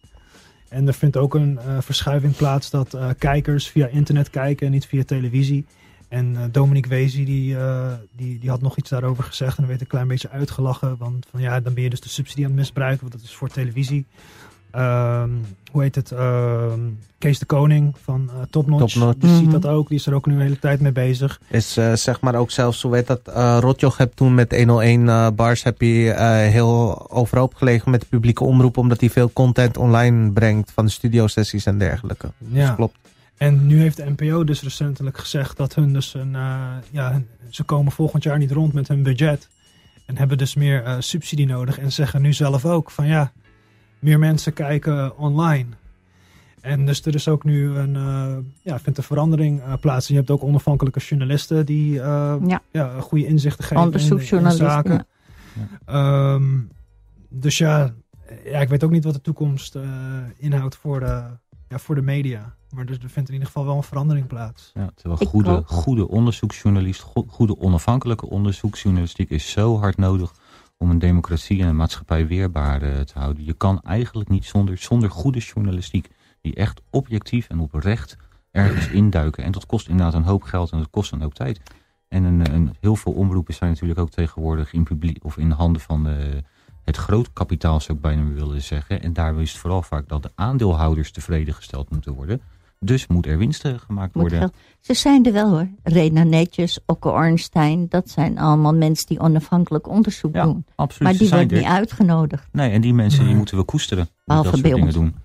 En er vindt ook een eh, verschuiving plaats dat eh, kijkers via internet kijken en niet via televisie. En eh, Dominique Wezi die, eh, die, die had nog iets daarover gezegd en werd een klein beetje uitgelachen. Want van ja, dan ben je dus de subsidie aan het misbruiken, want dat is voor televisie. Ehm, hoe heet het? Ehm, Kees de Koning van eh Top Notch. Top Notch. Die ziet Mhm. dat ook. Die is er ook nu een hele tijd mee bezig. Is eh, zeg maar ook zelfs, hoe weet dat, eh Rotjoch heb toen met 101 eh, bars heb je eh, heel overhoop gelegen met de publieke omroep, omdat hij veel content online brengt van de studiosessies en dergelijke. Ja. Klopt. En nu heeft de NPO dus recentelijk gezegd dat hun dus een, ja, ze komen volgend jaar niet rond met hun budget. En hebben dus meer subsidie nodig. En zeggen nu zelf ook van ja, meer mensen kijken online. En dus er is ook nu een, eh, ja, vindt een verandering eh, plaats. En je hebt ook onafhankelijke journalisten die eh, Ja. ja, goede inzichten geven in- in, Onderzoeksjournalisten. zaken. ja. Ehm, dus ja, ja, ik weet ook niet wat de toekomst eh, inhoudt voor de, ja, voor de media. Maar dus er vindt in ieder geval wel een verandering plaats. Ja, terwijl goede, goede onderzoeksjournalist, go- goede onafhankelijke onderzoeksjournalistiek is zo hard nodig om een democratie en een maatschappij weerbaar eh, te houden. Je kan eigenlijk niet zonder, zonder goede journalistiek die echt objectief en oprecht ergens induiken. En dat kost inderdaad een hoop geld en dat kost een hoop tijd. En een, een, heel veel omroepen zijn natuurlijk ook tegenwoordig in, publiek, of in handen van eh, het groot kapitaal, zou ik bijna willen zeggen. En daar is het vooral vaak dat de aandeelhouders tevreden gesteld moeten worden. Dus moet er winsten gemaakt Moet worden. geld- Ze zijn er wel hoor. Rena Netjes, Okke Ornstein. Dat zijn allemaal mensen die onafhankelijk onderzoek Ja, doen. absoluut. Maar die er. niet uitgenodigd. Nee, en die mensen die moeten we koesteren. Behalve dat soort dingen doen.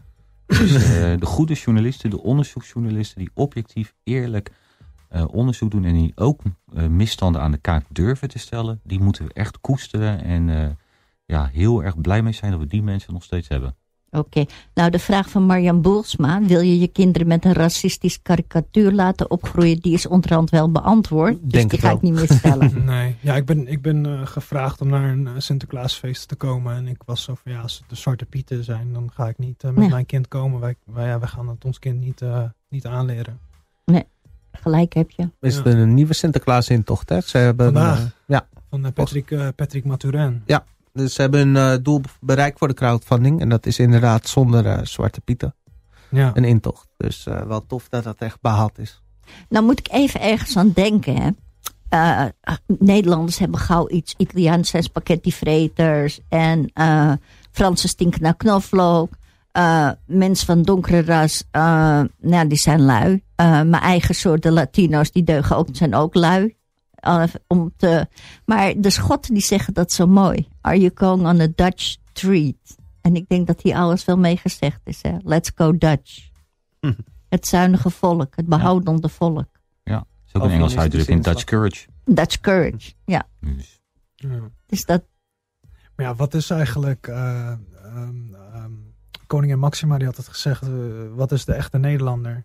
Dus eh, de goede journalisten, de onderzoeksjournalisten die objectief, eerlijk eh, onderzoek doen en die ook eh, misstanden aan de kaak durven te stellen, die moeten we echt koesteren en eh, ja, heel erg blij mee zijn dat we die mensen nog steeds hebben. Oké. Nou, de vraag van Marjan Boelsma. Wil je je kinderen met een racistisch karikatuur laten opgroeien? Die is onderhand wel beantwoord. Dus Denk die het ga ik wel. niet meer stellen. Nee, ja, ik ben, ik ben eh, gevraagd om naar een eh, Sinterklaasfeest te komen. En ik was zo van, ja, als het de Zwarte Pieten zijn, dan ga ik niet eh, met Ja. mijn kind komen. Wij, wij, ja, wij gaan het ons kind niet, eh, niet aanleren. Gelijk heb je. Is Ja. er een nieuwe Sinterklaas-intocht, hè? Ze hebben, Vandaag. ja, Van eh, Patrick, eh, Patrick Maturin. Dus ze hebben hun eh, doel bereikt voor de crowdfunding. En dat is inderdaad zonder eh, Zwarte Pieten. Ja. Een intocht. Dus eh, wel tof dat dat echt behaald is. Nou moet ik even ergens aan denken. Hè. Eh, Nederlanders hebben gauw iets Italiaans zijn spaghetti vreters. En eh Fransen stinken naar knoflook. Eh, mensen van donkere ras, eh, nou, die zijn lui. Eh, mijn eigen soort, de Latino's, die deugen ook, zijn ook lui. Om te, maar de Schotten die zeggen dat zo mooi. Are you going on a Dutch treat? En ik denk dat hier alles wel mee gezegd is. Hè? Let's go Dutch. Hm. Het zuinige volk, het behoudende volk. Ja, dat is ook een Engels uitdrukking, Dutch courage. Dutch courage, ja. Dus, Ja. Dus dat, Maar ja, wat is eigenlijk... eh, ehm, ehm, koningin Maxima die had het gezegd, eh, wat is de echte Nederlander?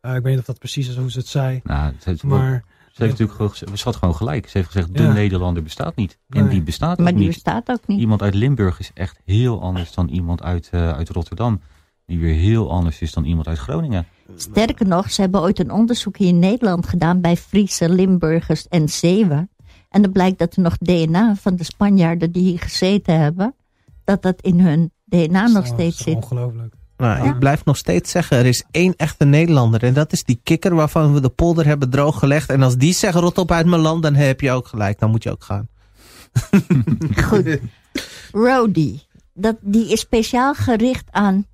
Eh, ik weet niet of dat precies is hoe ze het zei. nou, het, het- Maar ze heeft natuurlijk ze had gewoon gelijk. Ze heeft gezegd, de Ja. Nederlander bestaat niet. En Nee. die bestaat maar ook die niet. bestaat ook niet. Iemand uit Limburg is echt heel anders dan iemand uit, eh, uit Rotterdam. Die weer heel anders is dan iemand uit Groningen. Sterker nog, ze hebben ooit een onderzoek hier in Nederland gedaan bij Friese, Limburgers en Zeeuwen. En dan blijkt dat er nog DNA van de Spanjaarden die hier gezeten hebben, dat dat in hun DNA nog steeds zit. Ongelooflijk. Nou, Ja. Ik blijf nog steeds zeggen, er is één echte Nederlander. En dat is die kikker waarvan we de polder hebben drooggelegd. En als die zegt rot op uit mijn land, dan heb je ook gelijk. Dan moet je ook gaan. Goed. Rody, dat, die is speciaal gericht aan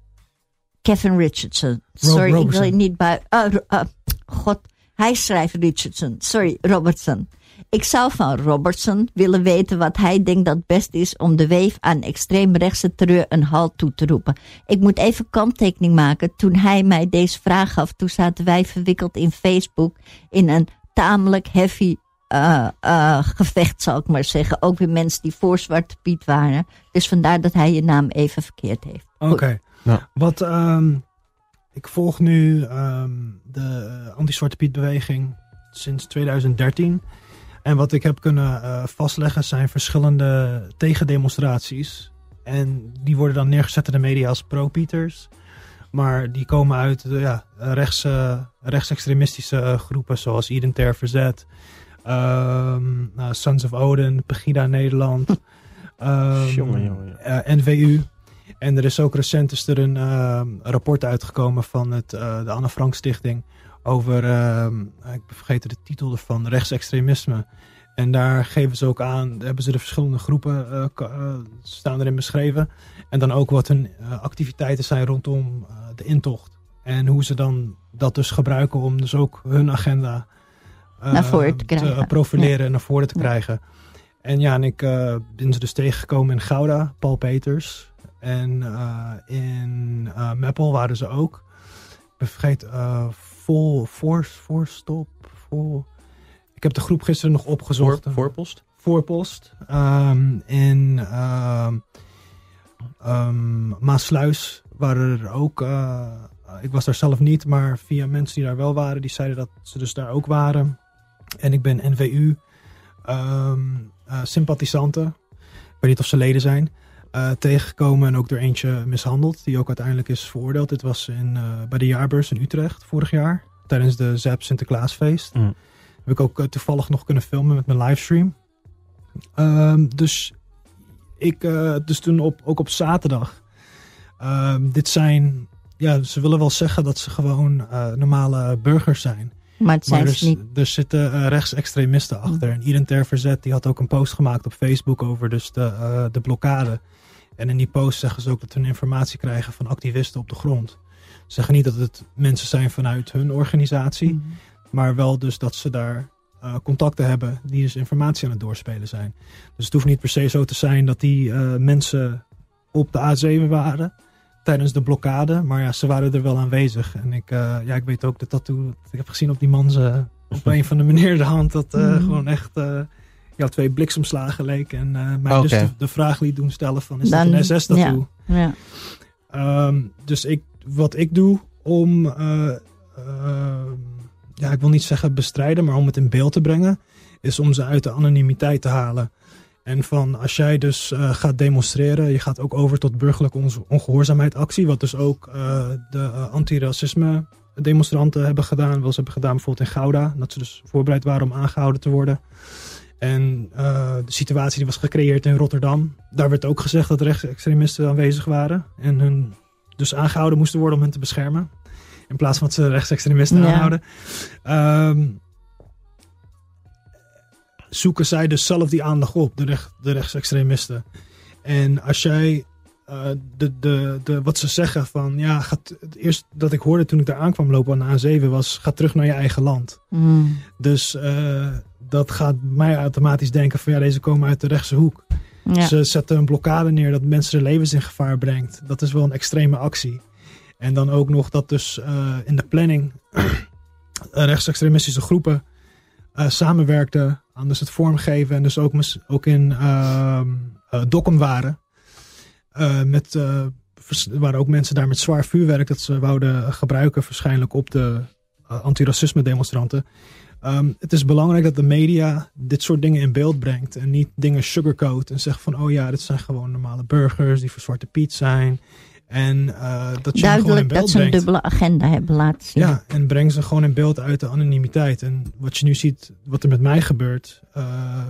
Kevin Richardson. Ro- Sorry, ik wil je niet bij. ah, Ro- ah, God, hij schrijft Richardson. Sorry, Robertson. Ik zou van Robertson willen weten wat hij denkt dat best is om de weef aan extreemrechtse terreur een halt toe te roepen. Ik moet even kanttekening maken. Toen hij mij deze vraag gaf, toen zaten wij verwikkeld in Facebook in een tamelijk heavy eh, eh, gevecht, zal ik maar zeggen. Ook weer mensen die voor Zwarte Piet waren. Dus vandaar dat hij je naam even verkeerd heeft. Oké. Ja. Wat, ehm, ik volg nu ehm, de anti-Zwarte Piet beweging sinds 2013. En wat ik heb kunnen eh, vastleggen zijn verschillende tegendemonstraties. En die worden dan neergezet in de media als pro-Pieters. Maar die komen uit de, ja, rechts, eh, rechtsextremistische eh, groepen zoals Identair Verzet. ehm, nou, Sons of Odin, Pegida Nederland. ehm, Jongen, jongen, jongen. eh, NVU. En er is ook recent is er een ehm, rapport uitgekomen van het, eh, de Anne Frank Stichting over, ehm, ik vergeten de titel ervan, rechtsextremisme. En daar geven ze ook aan, hebben ze de verschillende groepen eh, staan erin beschreven. En dan ook wat hun eh, activiteiten zijn rondom de intocht. En hoe ze dan dat dus gebruiken om dus ook hun agenda Naar voren te krijgen. profileren en naar voren te Ja. krijgen. En ja, en ik ben ze dus tegengekomen in Gouda, Paul Peters. En in Meppel waren ze ook. Ik eh vol, voor, voorstop, vol. Ik heb de groep gisteren nog opgezocht. Voor, voorpost? Voorpost. Ehm, in ehm ehm, Maasluis waren er ook. eh, ik was daar zelf niet, maar via mensen die daar wel waren, die zeiden dat ze dus daar ook waren. En ik ben NVU ehm eh, sympathisanten. Ik weet niet of ze leden zijn. Eh, tegengekomen en ook door eentje mishandeld, die ook uiteindelijk is veroordeeld. Dit was in, eh, bij de jaarbeurs in Utrecht vorig jaar, tijdens de ZEP Sinterklaasfeest. Mm. Heb ik ook eh, toevallig nog kunnen filmen met mijn livestream. Ehm, dus ik, eh, dus toen op, ook op zaterdag. Ehm, dit zijn, ja, ze willen wel zeggen dat ze gewoon eh, normale burgers zijn. Maar het zijn Maar ze er, niet. er zitten rechtsextremisten achter. En Identair Verzet die had ook een post gemaakt op Facebook over dus de, eh, de blokkade. En in die post zeggen ze ook dat hun informatie krijgen van activisten op de grond. Ze zeggen niet dat het mensen zijn vanuit hun organisatie. Mhm. Maar wel dus dat ze daar eh, contacten hebben die dus informatie aan het doorspelen zijn. Dus het hoeft niet per se zo te zijn dat die eh, mensen op de A7 waren tijdens de blokkade. Maar ja, ze waren er wel aanwezig. En ik, eh, ja, ik weet ook de tattoo dat ik heb gezien op die man ze, op een van de meneer de hand. Dat Mhm. gewoon echt ja, twee bliksemslagen leek. En eh mij dus de, de vraag liet doen stellen van is Dan- dat een SS-tattoo? Ja. Ehm, dus ik, wat ik doe om, eh, ehm, ja, ik wil niet zeggen bestrijden, maar om het in beeld te brengen, is om ze uit de anonimiteit te halen. En van als jij dus eh, gaat demonstreren, je gaat ook over tot burgerlijke on- ongehoorzaamheid actie, wat dus ook eh, de antiracisme demonstranten hebben gedaan, wel ze hebben gedaan bijvoorbeeld in Gouda, dat ze dus voorbereid waren om aangehouden te worden. En eh, de situatie die was gecreëerd in Rotterdam, daar werd ook gezegd dat rechtsextremisten aanwezig waren. En hun dus aangehouden moesten worden om hen te beschermen. In plaats van dat ze rechtsextremisten Ja. aanhouden. Ehm, zoeken zij dus zelf die aandacht op, de, recht, de rechtsextremisten. En als jij eh, de, de, de, wat ze zeggen van ja, gaat, het eerste dat ik hoorde toen ik daar aankwam lopen aan de A7 was: ga terug naar je eigen land. Mm. Dus eh, dat gaat mij automatisch denken van ja, deze komen uit de rechtse hoek. Ja. Ze zetten een blokkade neer dat mensen hun levens in gevaar brengt. Dat is wel een extreme actie. En dan ook nog dat dus eh, in de planning rechtsextremistische groepen eh, samenwerkten aan dus het vormgeven. En dus ook, ook in Dokkum waren. Met, waren ook mensen daar met zwaar vuurwerk dat ze wouden gebruiken waarschijnlijk op de antiracisme demonstranten. Ehm, het is belangrijk dat de media dit soort dingen in beeld brengt. En niet dingen sugarcoat en zegt van oh ja, dit zijn gewoon normale burgers die voor Zwarte Piet zijn. En eh, dat je gewoon in Duidelijk beeld dat ze een dubbele agenda hebben laten zien. Ja, en breng ze gewoon in beeld uit de anonimiteit. En wat je nu ziet, wat er met mij gebeurt. eh,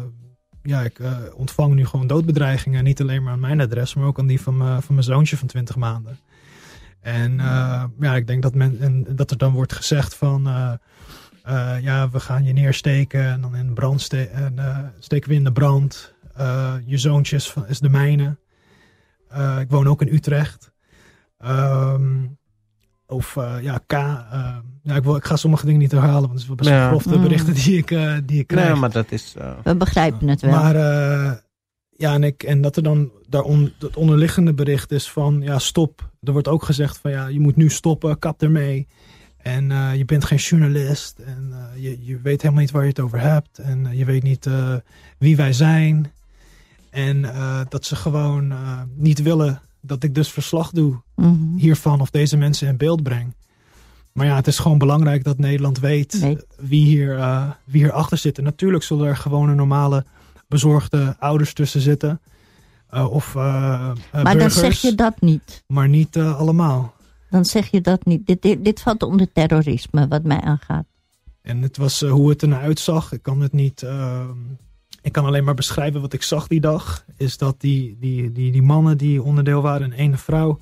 ja, ik eh, ontvang nu gewoon doodbedreigingen. Niet alleen maar aan mijn adres, maar ook aan die van, mijn- van mijn zoontje van 20 maanden. En ja, ik denk dat, men, en dat er dan wordt gezegd van... eh, ja, we gaan je neersteken en dan in brand ste en, eh, steken we in de brand. Eh, je zoontje is, van, is de mijne. Eh, ik woon ook in Utrecht. Ehm, of eh, ja, K. ja, ik, wil, ik ga sommige dingen niet herhalen, want het is wel best wel Ja. de Mm. berichten die ik, eh, die ik krijg. Nee, maar dat is... We begrijpen het wel. Maar eh, ja, en, ik, en dat er dan daaron, het onderliggende bericht is van ja, stop. Er wordt ook gezegd van ja, je moet nu stoppen, kap ermee. En eh, je bent geen journalist en eh, je, je weet helemaal niet waar je het over hebt. En eh, je weet niet wie wij zijn. En dat ze gewoon niet willen dat ik dus verslag doe Mhm. hiervan of deze mensen in beeld breng. Maar ja, het is gewoon belangrijk dat Nederland weet wie hier, wie hier achter zit. En natuurlijk zullen er gewone normale bezorgde ouders tussen zitten. Of maar dan zeg je dat niet. maar niet allemaal. Dan zeg je dat niet. Dit, dit, dit valt onder terrorisme, wat mij aangaat. En het was eh, hoe het ernaar uitzag. Ik kan het niet. ehm, ik kan alleen maar beschrijven wat ik zag die dag. Is dat die, die, die, die mannen die onderdeel waren en ene vrouw.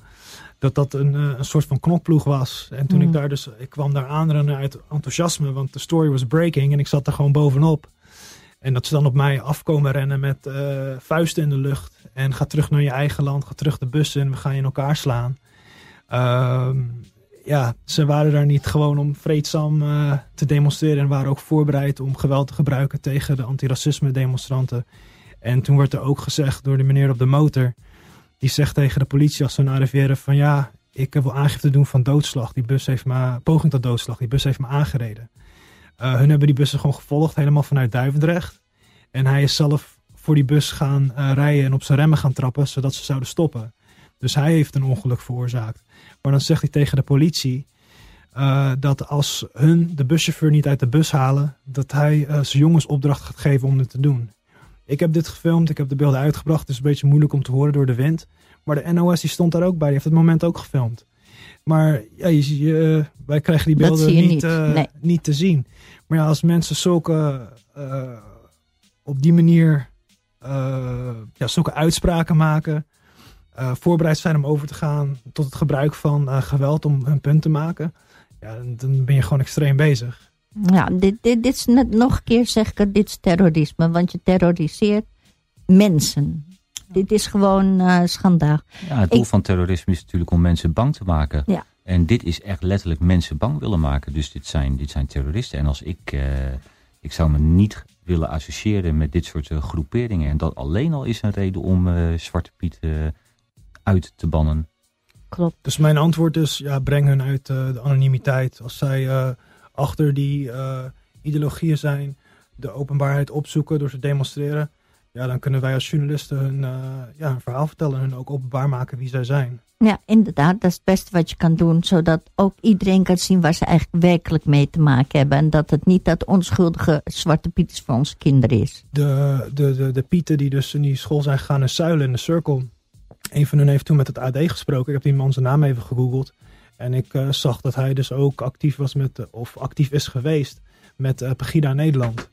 Dat dat een, eh, een soort van knokploeg was. En toen Mm. ik daar dus. Ik kwam daar aanrennen uit enthousiasme. Want de story was breaking. En ik zat er gewoon bovenop. En dat ze dan op mij afkomen rennen met eh, vuisten in de lucht. En ga terug naar je eigen land. Ga terug de bus in. We gaan je in elkaar slaan. Ehm, ja, ze waren daar niet gewoon om vreedzaam eh, te demonstreren. En waren ook voorbereid om geweld te gebruiken tegen de antiracisme demonstranten. En toen werd er ook gezegd door de meneer op de motor. Die zegt tegen de politie als ze naar arriveren van ja, ik wil aangifte doen van doodslag. Die bus heeft me, poging tot doodslag, die bus heeft me aangereden. Eh, hun hebben die bussen gewoon gevolgd, helemaal vanuit Duivendrecht. En hij is zelf voor die bus gaan eh, rijden en op zijn remmen gaan trappen, zodat ze zouden stoppen. Dus hij heeft een ongeluk veroorzaakt. Maar dan zegt hij tegen de politie eh, dat als hun de buschauffeur niet uit de bus halen, dat hij eh, zijn jongens opdracht gaat geven om het te doen. Ik heb dit gefilmd, ik heb de beelden uitgebracht. Het is een beetje moeilijk om te horen door de wind. Maar de NOS die stond daar ook bij, die heeft het moment ook gefilmd. Maar ja, je, je, wij krijgen die beelden niet, niet, eh, nee. niet te zien. Maar ja, als mensen zulke eh, op die manier eh, ja, zulke uitspraken maken, eh, voorbereid zijn om over te gaan tot het gebruik van eh, geweld om hun punt te maken, ja, dan- ben je gewoon extreem bezig. Ja, dit, dit, dit is net, nog een keer zeg ik het, dit is terrorisme. Want je terroriseert mensen. Dit is gewoon eh schandaal. Ja, het doel Ik- van terrorisme is natuurlijk om mensen bang te maken. Ja. En dit is echt letterlijk mensen bang willen maken. Dus dit zijn, dit zijn terroristen. En als ik, eh, ik zou me niet willen associëren met dit soort eh, groeperingen. En dat alleen al is een reden om eh, Zwarte Piet eh, uit te bannen. Klopt. Dus mijn antwoord is, ja, breng hun uit eh, de anonimiteit. Als zij eh, achter die eh, ideologieën zijn, de openbaarheid opzoeken door te demonstreren, ja, dan kunnen wij als journalisten hun, eh, ja, hun verhaal vertellen en hun ook openbaar maken wie zij zijn. Ja, inderdaad. Dat is het beste wat je kan doen. Zodat ook iedereen kan zien waar ze eigenlijk werkelijk mee te maken hebben. En dat het niet dat onschuldige zwarte piet is voor onze kinderen is. de, de, de, de pieten die dus in die school zijn gegaan in Zuilen in de Circle. Een van hen heeft toen met het AD gesproken. Ik heb die man zijn naam even gegoogeld. En ik eh, zag dat hij dus ook actief was met, eh, of actief is geweest met eh, Pegida Nederland.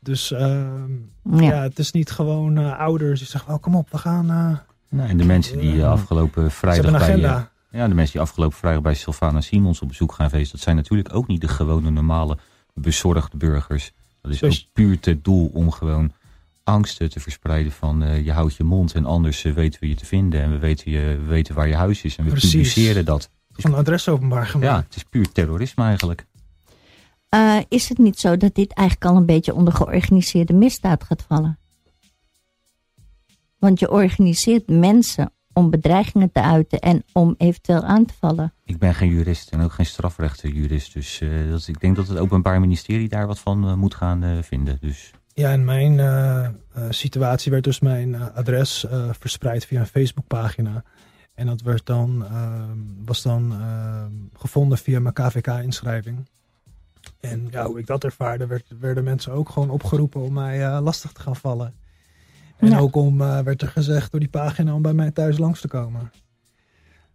Dus ehm, Ja. ja. het is niet gewoon eh, ouders die zeggen, oh, kom op, we gaan... eh, Nou, en de mensen die afgelopen vrijdag bij... Ja, de mensen die afgelopen vrijdag bij Sylvana Simons op bezoek gaan geweest, dat zijn natuurlijk ook niet de gewone normale bezorgde burgers. Dat is Dus- ook puur het doel om gewoon angsten te verspreiden van eh, je houdt je mond en anders eh, weten we je te vinden en we weten, je, we weten waar je huis is en we Precies. publiceren dat. Van een adres openbaar gemaakt. Ja, het is puur terrorisme eigenlijk. Eh, is het niet zo dat dit eigenlijk al een beetje onder georganiseerde misdaad gaat vallen? Want je organiseert mensen om bedreigingen te uiten en om eventueel aan te vallen. Ik ben geen jurist en ook geen strafrechtenjurist, dus eh, dat, ik denk dat het Openbaar Ministerie daar wat van eh, moet gaan eh, vinden. Dus Ja, in mijn eh, eh, situatie werd dus mijn eh, adres verspreid via een Facebookpagina. En dat werd dan, ehm, was dan ehm, gevonden via mijn KVK-inschrijving. En ja, hoe ik dat ervaarde, werd, werden mensen ook gewoon opgeroepen om mij lastig te gaan vallen. En Ja. ook om, werd er gezegd door die pagina om bij mij thuis langs te komen.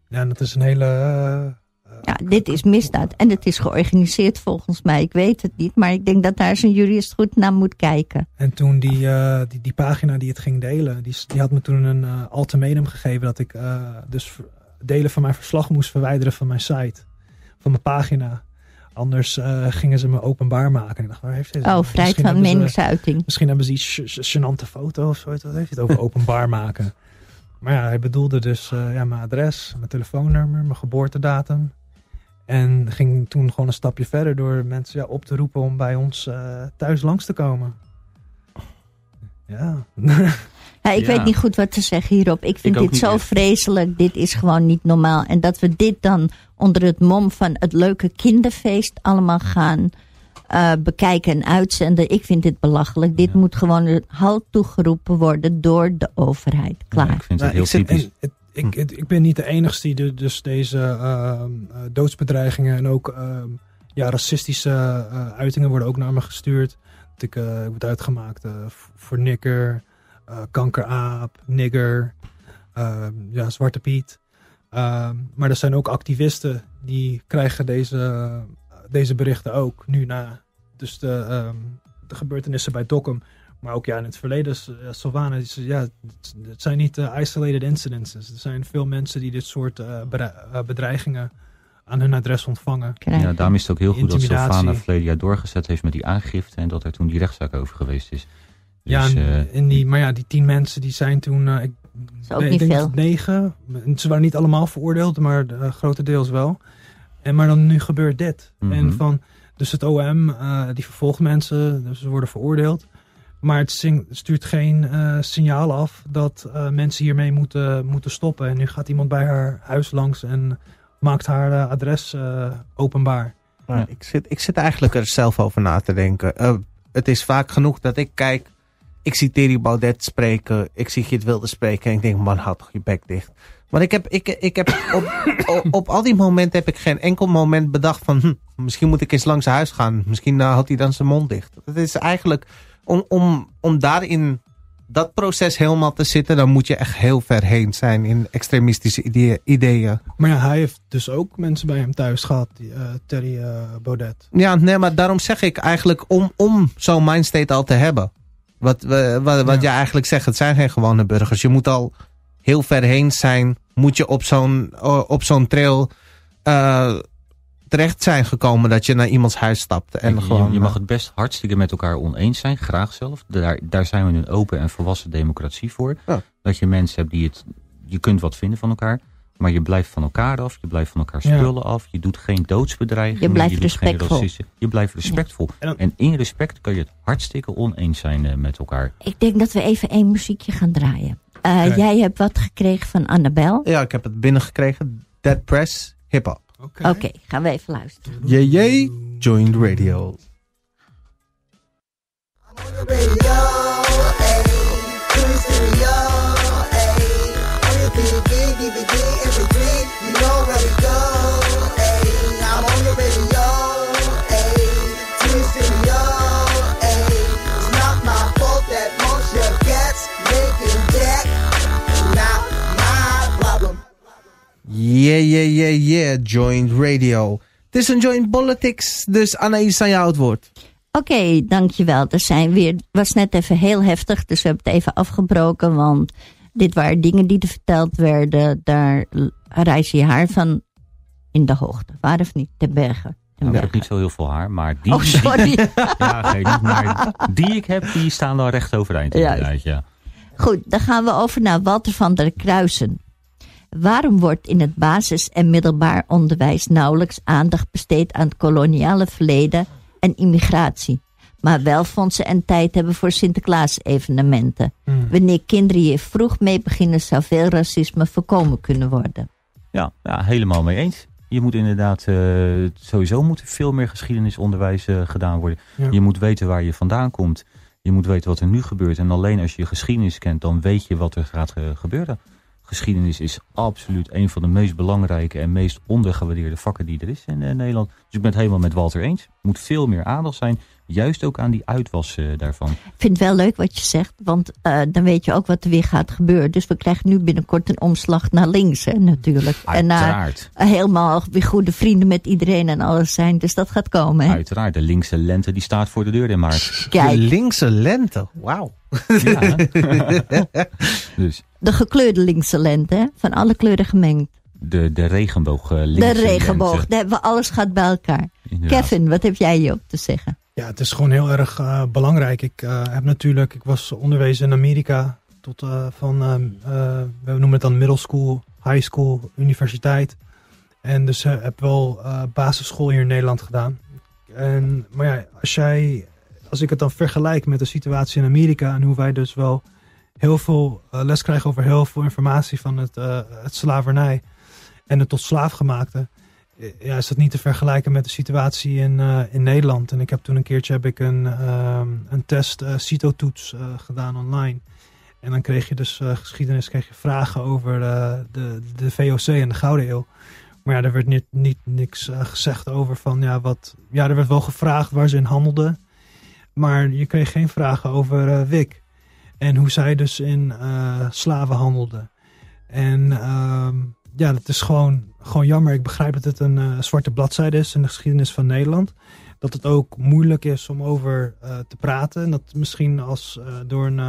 Ja, dat is een hele... Ja, dit is misdaad. En het is georganiseerd volgens mij. Ik weet het niet. Maar ik denk dat daar zijn jurist goed naar moet kijken. En toen die, eh, die, die pagina die het ging delen, die, die had me toen een eh, ultimatum gegeven dat ik eh, dus delen van mijn verslag moest verwijderen van mijn site, van mijn pagina. Anders gingen ze me openbaar maken. En ik dacht, waar heeft deze? Oh, vrijheid Misschien van hebben ze- meningsuiting. Misschien hebben ze iets gênante foto of zo. Wat heeft hij het over openbaar maken? Maar ja, hij bedoelde dus ja, mijn adres, mijn telefoonnummer, mijn geboortedatum. En ging toen gewoon een stapje verder door mensen ja, op te roepen om bij ons eh, thuis langs te komen. Ja. Ja, ik Ja. weet niet goed wat te zeggen hierop. Ik vind dit zo echt. vreselijk. Dit is gewoon niet normaal. En dat we dit dan onder het mom van het leuke kinderfeest allemaal gaan eh, bekijken en uitzenden. Ik vind dit belachelijk. Dit Ja. moet gewoon een halt toegeroepen worden door de overheid. Klaar. Ja, ik vind het Nou, heel ik, zit- typisch. en het- ik, het- ik ben niet de enige die dus deze eh, doodsbedreigingen en ook ehm, ja, racistische eh, uitingen worden ook naar me gestuurd. Dat ik eh, ik word uitgemaakt voor nikker, kankeraap, nigger, ehm, ja, zwarte piet. Maar er zijn ook activisten die krijgen deze, deze berichten ook nu na dus de, ehm, de gebeurtenissen bij Dokkum. Maar ook ja, in het verleden, is, ja, Sylvana, ja, het, het zijn niet eh, isolated incidences. Er zijn veel mensen die dit soort eh, bedre- bedreigingen aan hun adres ontvangen. Krijgen. Ja, daarom is het ook heel goed dat. Sylvana verleden jaar doorgezet heeft met die aangifte. En dat er toen die rechtszaak over geweest is. ja, Dus, en, eh, en die, maar ja, die tien mensen die zijn toen, eh, ik, is ook nee, niet ik denk veel. negen. Ze waren niet allemaal veroordeeld, maar uh, grotendeels wel. En maar dan nu gebeurt dit. Mhm. En van, dus het OM, eh, die vervolgt mensen, dus ze worden veroordeeld. Maar het stuurt geen eh, signaal af dat eh, mensen hiermee moeten, moeten stoppen. En nu gaat iemand bij haar huis langs en maakt haar eh, adres eh, openbaar. Ja. ik, zit, ik zit eigenlijk er zelf over na te denken. Eh, het is vaak genoeg dat ik kijk. Ik zie Thierry Baudet spreken. Ik zie Geert Wilde spreken. En ik denk, man, houd toch je bek dicht. Maar ik heb, ik, ik heb op, op, op al die momenten heb ik geen enkel moment bedacht van... Hm, misschien moet ik eens langs zijn huis gaan. Misschien houdt hij dan zijn mond dicht. Het is eigenlijk om, om, om daarin dat proces helemaal te zitten... dan moet je echt heel ver heen zijn in extremistische idee- ideeën. Maar ja, hij heeft dus ook mensen bij hem thuis gehad, die, eh, Terry eh, Baudet. Ja, nee, maar daarom zeg ik eigenlijk om, om zo'n mindstate al te hebben. Wat, we- wat, wat Ja. je eigenlijk zegt, het zijn geen gewone burgers. Je moet al heel ver heen zijn. Moet je op zo'n op zo'n trail eh, terecht zijn gekomen dat je naar iemands huis stapt. En je, gewoon, je mag eh, het best hartstikke met elkaar oneens zijn, graag zelf. Daar, daar zijn we een open en volwassen democratie voor. Ja. Dat je mensen hebt die het... Je kunt wat vinden van elkaar, maar je blijft van elkaar af. Je blijft van elkaar Ja. spullen af. Je doet geen doodsbedreigingen. Je blijft respectvol. Je blijft respectvol. En dan- En in respect kan je het hartstikke oneens zijn eh, met elkaar. Ik denk dat we even één muziekje gaan draaien. Eh. Jij hebt wat gekregen van Annabel. ja, ik heb het binnengekregen. Dead Press, hip-hop. Oké, gaan we even luisteren. Jee, joined radio. on the radio, ayy. To the stereo, ayy. On your DVD, DVD, MP3, you know where we go, Yeah, yeah, yeah, yeah, joined radio. Het is een joint politics, dus Anaïs aan jou het woord. Oké, dankjewel. Er zijn weer, het was net even heel heftig, dus we hebben het even afgebroken. Want dit waren dingen die er verteld werden. Daar reis je haar van in de hoogte. Waar of niet? Ten bergen. Nou, ik heb niet zo heel veel haar, maar die, Oh, sorry. ja, geen, maar die ik heb, die staan wel recht overeind. Ja. Goed, dan gaan we over naar Walter van der Kruisen. Waarom wordt in het basis- en middelbaar onderwijs nauwelijks aandacht besteed aan het koloniale verleden en immigratie? Maar wel fondsen en tijd hebben voor Sinterklaas-evenementen. Hmm. Wanneer kinderen hier vroeg mee beginnen, zou veel racisme voorkomen kunnen worden. Ja, ja, helemaal mee eens. Je moet inderdaad, eh, sowieso moet er veel meer geschiedenisonderwijs eh, gedaan worden. Ja. Je moet weten waar je vandaan komt. Je moet weten wat er nu gebeurt. En alleen als je je geschiedenis kent, dan weet je wat er gaat eh, gebeuren. Geschiedenis is absoluut een van de meest belangrijke en meest ondergewaardeerde vakken die er is in eh, Nederland. Dus ik ben het helemaal met Walter eens. Er moet veel meer aandacht zijn, juist ook aan die uitwas eh, daarvan. Ik vind het wel leuk wat je zegt, want eh, dan weet je ook wat er weer gaat gebeuren. Dus we krijgen nu binnenkort een omslag naar links, hè, natuurlijk. En naar helemaal weer goede vrienden met iedereen en alles zijn. Dus dat gaat komen. Hè? Uiteraard, de linkse lente die staat voor de deur in maart. De Kijk, linkse lente. Wauw. Ja. dus de gekleurde linkse lente, hè, van alle kleuren gemengd. de, de regenboog. eh, De regenboog, lente. daar hebben we alles gaat bij elkaar. Inderdaad. Kevin, wat heb jij hierop te zeggen? Ja, het is gewoon heel erg eh, belangrijk. Ik eh, heb natuurlijk, ik was onderwezen in Amerika tot eh, van, ehm, eh, we noemen het dan middle school, high school, universiteit. En dus heb wel eh, basisschool hier in Nederland gedaan. En, maar ja, als jij, als ik het dan vergelijk met de situatie in Amerika en hoe wij dus wel heel veel eh, les krijgen over heel veel informatie van het, eh, het slavernij en het tot slaafgemaakte ja, is dat niet te vergelijken met de situatie in, eh, in Nederland. En ik heb toen een keertje heb ik een, ehm, een test CITO-toets eh, gedaan online. En dan kreeg je dus eh, geschiedenis, kreeg je vragen over eh, de, de VOC en de Gouden Eeuw. Maar ja, er werd niet, niet niks eh, gezegd over van ja, wat. Ja, er werd wel gevraagd waar ze in handelden. Maar je kreeg geen vragen over eh Wik. En hoe zij dus in eh, slaven handelden. En ehm, ja, dat is gewoon, gewoon jammer. Ik begrijp dat het een eh, zwarte bladzijde is in de geschiedenis van Nederland. Dat het ook moeilijk is om over eh, te praten. En dat misschien als door een.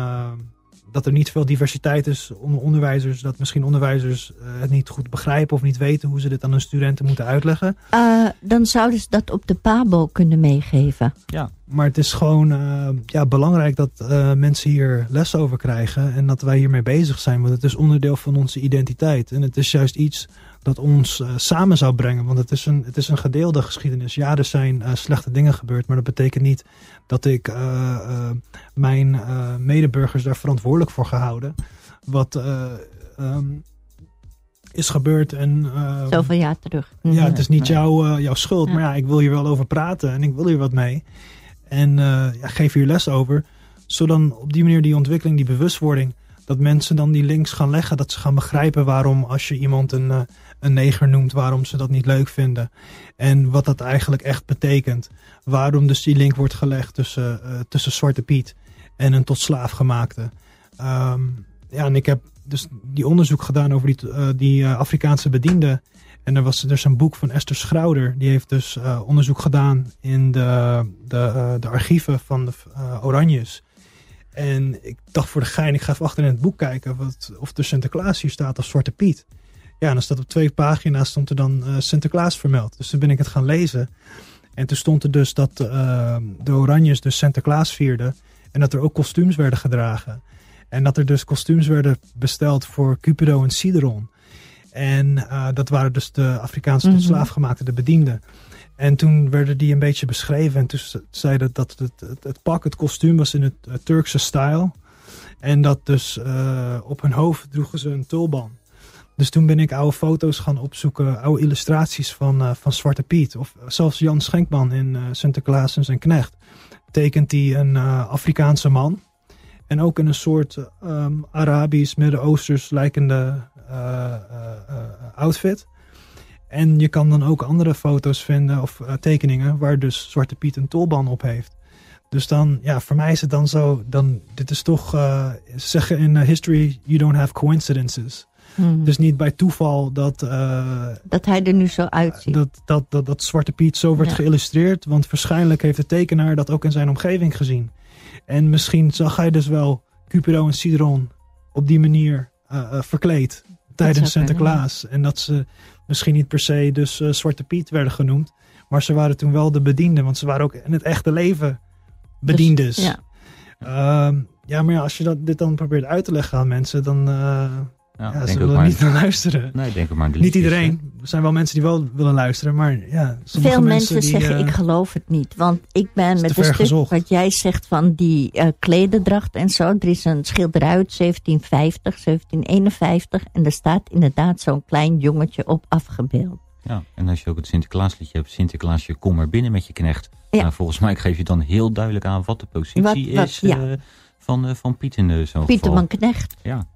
Dat er niet veel diversiteit is onder onderwijzers. Dat misschien onderwijzers eh, het niet goed begrijpen of niet weten hoe ze dit aan hun studenten moeten uitleggen. Eh, dan zouden ze dat op de PABO kunnen meegeven. Ja, Maar het is gewoon eh, ja, belangrijk dat mensen hier les over krijgen en dat wij hiermee bezig zijn. Want het is onderdeel van onze identiteit. En het is juist iets dat ons samen zou brengen. Want het is, een, het is een gedeelde geschiedenis. Ja, er zijn slechte dingen gebeurd, maar dat betekent niet dat ik eh, eh, mijn eh, medeburgers daar verantwoordelijk voor ga houden. Wat eh, ehm, is gebeurd en... eh, Zoveel jaar terug. ja, het is niet jouw, jouw schuld, Ja. maar ja, ik wil hier wel over praten en ik wil hier wat mee. En ja, geef hier les over. Zodat op die manier die ontwikkeling, die bewustwording, dat mensen dan die links gaan leggen. Dat ze gaan begrijpen waarom als je iemand een, een neger noemt, waarom ze dat niet leuk vinden. En wat dat eigenlijk echt betekent. Waarom dus die link wordt gelegd tussen, eh, tussen Zwarte Piet en een tot slaaf gemaakte. Ehm, ja, en ik heb dus die onderzoek gedaan over die, eh, die eh, Afrikaanse bedienden. En er was dus een boek van Esther Schrouder. Die heeft dus onderzoek gedaan in de, de, de archieven van de Oranjes. En ik dacht voor de gein, ik ga even achter in het boek kijken wat, of de Sinterklaas hier staat als Zwarte Piet. Ja, en dan staat op twee pagina's stond er dan eh, Sinterklaas vermeld. Dus toen ben ik het gaan lezen. En toen stond er dus dat eh, de Oranjes dus Sinterklaas vierden. En dat er ook kostuums werden gedragen. En dat er dus kostuums werden besteld voor Cupido en Sideron. En eh, dat waren dus de Afrikaanse tot Mhm. slaafgemaakte, de bedienden. En toen werden die een beetje beschreven. En toen ze- zeiden dat het, het, het pak, het kostuum was in het eh, Turkse stijl. En dat dus op hun hoofd droegen ze een tulban. Dus toen ben ik oude foto's gaan opzoeken, oude illustraties van, eh, van Zwarte Piet. Of zelfs Jan Schenkman in eh, Sinterklaas en zijn knecht. Tekent hij een eh, Afrikaanse man. En ook in een soort ehm, Arabisch, Midden-Oosters lijkende outfit. En je kan dan ook andere foto's vinden of tekeningen waar dus Zwarte Piet een tolban op heeft. Dus dan, ja, voor mij is het dan zo, dan, dit is toch, ze zeggen in history, you don't have coincidences. Hmm. Dus niet bij toeval dat, eh, dat hij er nu zo uitziet. dat, dat, dat, dat Zwarte Piet zo wordt Ja. geïllustreerd. Want waarschijnlijk heeft de tekenaar dat ook in zijn omgeving gezien. En misschien zag hij dus wel Cupido en Sidron op die manier eh, eh, verkleed tijdens Sinterklaas. En dat ze misschien niet per se dus Zwarte Piet werden genoemd. Maar ze waren toen wel de bedienden. Want ze waren ook in het echte leven bediendes. Dus, ja. Ehm, ja, maar ja, als je dat, dit dan probeert uit te leggen aan mensen, dan uh, ja, ja, denk ze willen maar, niet naar luisteren. Nee, denk maar Niet liedjes, iedereen. Er zijn wel mensen die wel willen luisteren, maar ja, sommige Veel mensen, mensen die, zeggen eh, ik geloof het niet. Want ik ben met een stuk gezocht. wat jij zegt van die eh klederdracht en zo. Er is een schilderij uit 1750, 1751. En er staat inderdaad zo'n klein jongetje op afgebeeld. Ja, en als je ook het Sinterklaasliedje hebt, Sinterklaasje, kom maar binnen met je knecht. Ja. Nou, volgens mij geef je dan heel duidelijk aan wat de positie Wat- wat- is ja. eh, van, eh, van Piet in zo'n Pieterman geval. Knecht. Ja,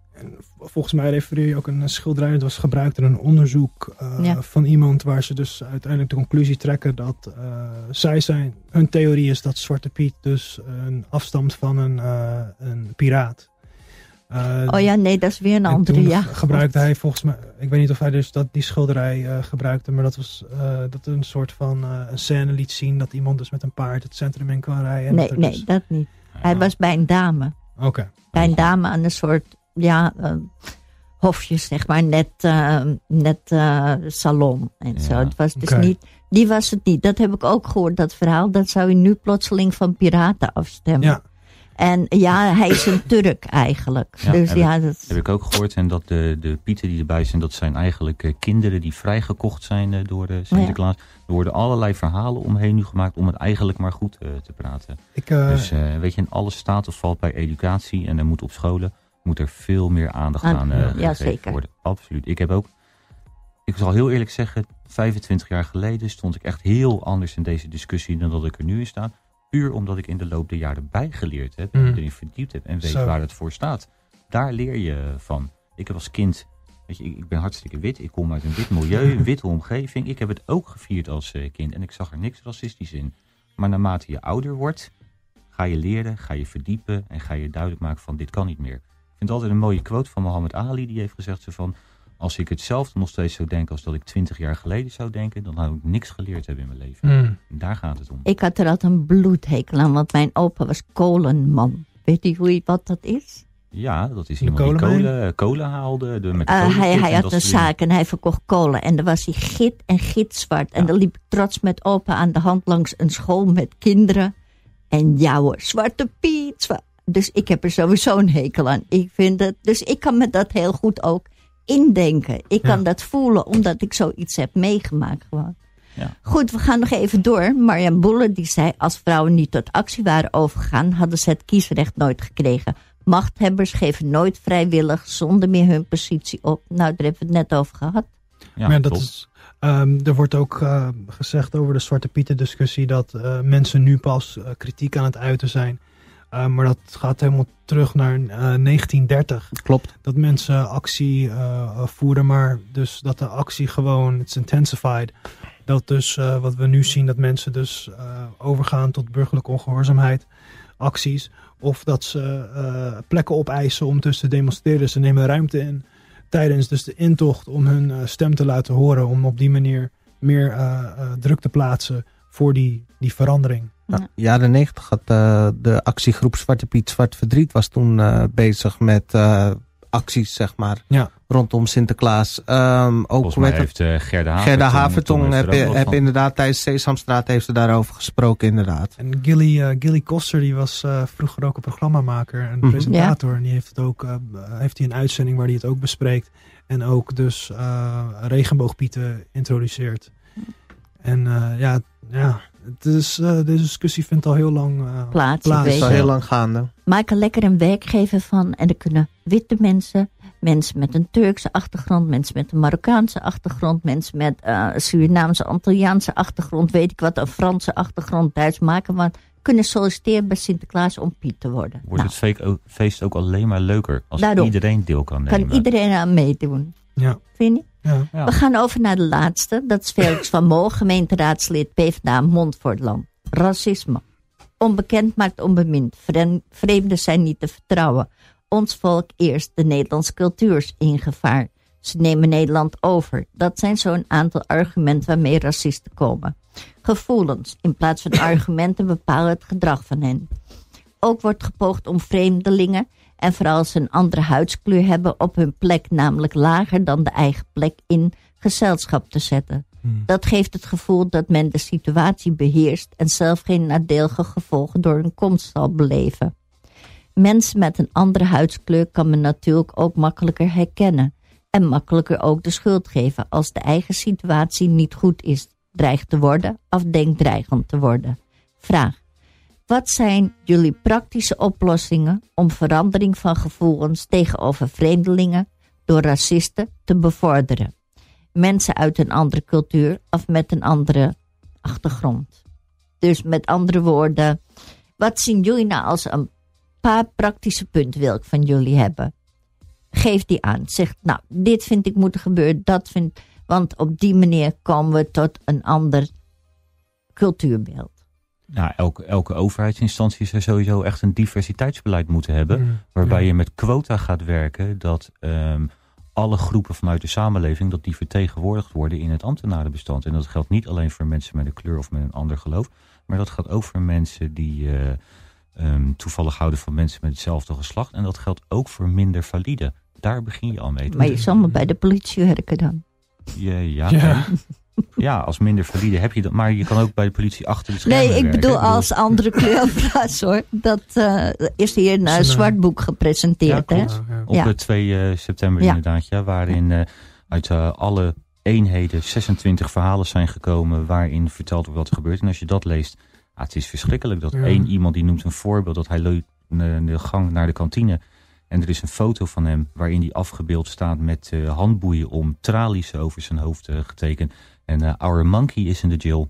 volgens mij refereer je ook een schilderij. Dat was gebruikt in een onderzoek eh, Ja. van iemand waar ze dus uiteindelijk de conclusie trekken dat eh, zij zijn. Hun theorie is dat Zwarte Piet dus een afstamt van een, eh, een piraat. Oh ja, nee, dat is weer een en andere. toen Ja. gebruikte hij volgens mij, ik weet niet of hij dus dat, die schilderij eh, gebruikte, maar dat was eh, dat een soort van eh, een scène liet zien dat iemand dus met een paard het centrum in kan rijden. en Nee, dat nee, dus- dat niet. Hij Ja. was bij een dame. Oké. Bij een dame aan een soort, ja, eh, hofje, zeg maar, net, eh, net eh, salon en Ja. zo. Het was dus niet, die was het niet. Dat heb ik ook gehoord, dat verhaal. Dat zou je nu plotseling van piraten afstemmen. Ja. En ja, hij is een Turk eigenlijk. Ja, dus heb ja, dat, Heb ik ook gehoord. En dat de, de pieten die erbij zijn, dat zijn eigenlijk eh, kinderen die vrijgekocht zijn door de Sinterklaas. Er worden allerlei verhalen omheen nu gemaakt om het eigenlijk maar goed eh, te praten. Ik, eh, dus eh, weet je, in alles staat of valt bij educatie en er moet op scholen moet er veel meer aandacht Aan- aan eh, ja, gegeven zeker. worden. Absoluut. Ik heb ook, ik zal heel eerlijk zeggen, 25 jaar geleden stond ik echt heel anders in deze discussie dan dat ik er nu in sta. Puur omdat ik in de loop der jaren bijgeleerd heb, en Mm. erin verdiept heb en weet Zo. waar het voor staat. Daar leer je van. Ik heb als kind, weet je, ik, ik ben hartstikke wit. Ik kom uit een wit milieu, een witte omgeving. Ik heb het ook gevierd als eh, kind en ik zag er niks racistisch in. Maar naarmate je ouder wordt, ga je leren, ga je verdiepen en ga je duidelijk maken van dit kan niet meer. Vind altijd een mooie quote van Muhammad Ali, die heeft gezegd zo van, als ik hetzelfde nog steeds zou denken als dat ik twintig jaar geleden zou denken, dan zou ik niks geleerd hebben in mijn leven. mm. Daar gaat het om. ik had er altijd een bloedhekel aan, want mijn opa was kolenman. Weet u hoe je, wat dat is? Ja, dat is iemand die kolen, eh, kolen haalde. De, met de Eh, hij, had een zaak en hij verkocht kolen. En dan was hij git en gitzwart. En Ja. dan liep ik trots met opa aan de hand langs een school met kinderen. En hoor, Zwarte Piet. Dus ik heb er sowieso een hekel aan. Ik vind het, dus ik kan me dat heel goed ook indenken. Ik kan Ja. dat voelen omdat ik zoiets heb meegemaakt gewoon. Ja. Goed, we gaan nog even door. Marjan Boele die zei, als vrouwen niet tot actie waren overgegaan, hadden ze het kiesrecht nooit gekregen. Machthebbers geven nooit vrijwillig zonder meer hun positie op. Nou, daar hebben we het net over gehad. Ja, maar dat is, ehm, er wordt ook eh, gezegd over de Zwarte Pieten discussie dat eh, mensen nu pas eh, kritiek aan het uiten zijn. Eh, maar dat gaat helemaal terug naar eh, 1930. Klopt. Dat mensen actie eh, voeren, maar dus dat de actie gewoon, it's intensified. Dat dus wat we nu zien, dat mensen dus overgaan tot burgerlijke ongehoorzaamheid, acties. Of dat ze plekken opeisen om dus te demonstreren. Ze nemen ruimte in tijdens dus de intocht om hun stem te laten horen. Om op die manier meer druk te plaatsen voor die, die verandering. Nou, jaren negentig had eh, de actiegroep Zwarte Piet Zwart Verdriet was toen eh, bezig met eh, acties, zeg maar, Ja. rondom Sinterklaas. Ehm, ook het? heeft eh, Gerda Havertong... Gerda Havertong heeft heb, er inderdaad tijdens Sesamstraat heeft ze daarover gesproken, inderdaad. En Gilly, eh, Gilly Koster, die was eh, vroeger ook een programmamaker en Mhm. presentator. En die heeft, het ook, eh, heeft hij een uitzending waar hij het ook bespreekt. En ook dus eh, regenboogpieten introduceert. En eh, ja, ja het is, eh, deze discussie vindt al heel lang eh, Plaats, ik plaats. Het is al heel lang gaande. Maak er lekker een werkgever van. En er kunnen witte mensen, mensen met een Turkse achtergrond, mensen met een Marokkaanse achtergrond, mensen met eh Surinaamse, Antilliaanse achtergrond, weet ik wat, een Franse achtergrond, Duits maken. Want kunnen solliciteren bij Sinterklaas om Piet te worden. Wordt Nou, het feest ook, feest ook alleen maar leuker als Daarom. iedereen deel kan nemen. kan iedereen aan meedoen. Ja, Vind je? Ja. Ja. We gaan over naar de laatste. Dat is Felix van Mool, gemeenteraadslid PvdA Montfortland. Racisme. Onbekend maakt onbemind. Vreemden zijn niet te vertrouwen. Ons volk eerst. De Nederlandse cultuur is in gevaar. Ze nemen Nederland over. Dat zijn zo'n aantal argumenten waarmee racisten komen. Gevoelens in plaats van argumenten bepalen het gedrag van hen. Ook wordt gepoogd om vreemdelingen en vooral als ze een andere huidskleur hebben op hun plek, namelijk lager dan de eigen plek in gezelschap te zetten. Dat geeft het gevoel dat men de situatie beheerst en zelf geen nadelige gevolgen door hun komst zal beleven. Mensen met een andere huidskleur kan men natuurlijk ook makkelijker herkennen en makkelijker ook de schuld geven als de eigen situatie niet goed is, dreigt te worden of denkt dreigend te worden. Vraag. Wat zijn jullie praktische oplossingen om verandering van gevoelens tegenover vreemdelingen door racisten te bevorderen? Mensen uit een andere cultuur of met een andere achtergrond. Dus met andere woorden, wat zien jullie nou als een paar praktische punten wil ik van jullie hebben? geeft die aan. Zegt, nou, dit vind ik moet gebeuren, dat vind Want op die manier komen we tot een ander cultuurbeeld. Nou, elke, elke overheidsinstantie zou sowieso echt een diversiteitsbeleid moeten hebben. Mm, Waarbij ja. je met quota gaat werken dat ehm, alle groepen vanuit de samenleving dat die vertegenwoordigd worden in het ambtenarenbestand. En dat geldt niet alleen voor mensen met een kleur of met een ander geloof. Maar dat gaat ook voor mensen die eh, ehm, toevallig houden van mensen met hetzelfde geslacht. En dat geldt ook voor minder valide. Daar begin je al mee. Maar je zal maar bij de politie werken dan. Ja, ja, Ja. Ja, als minder valide heb je dat. Maar je kan ook bij de politie achter de schermen Nee, ik werken. bedoel als andere kleurplaats hoor. Dat eh, is hier een eh, Is een, eh, zwart boek gepresenteerd. Ja, hè? klopt. Ja, ja. Op eh, 2 eh, september Ja. inderdaad, ja, waarin eh, uit alle eenheden 26 verhalen zijn gekomen waarin verteld wordt wat er gebeurt. En als je dat leest, ah, het is verschrikkelijk dat Ja. één iemand die noemt een voorbeeld dat hij loopt eh, de gang naar de kantine en er is een foto van hem waarin hij afgebeeld staat met eh, handboeien om tralies over zijn hoofd eh, getekend. En eh, our monkey is in the jail.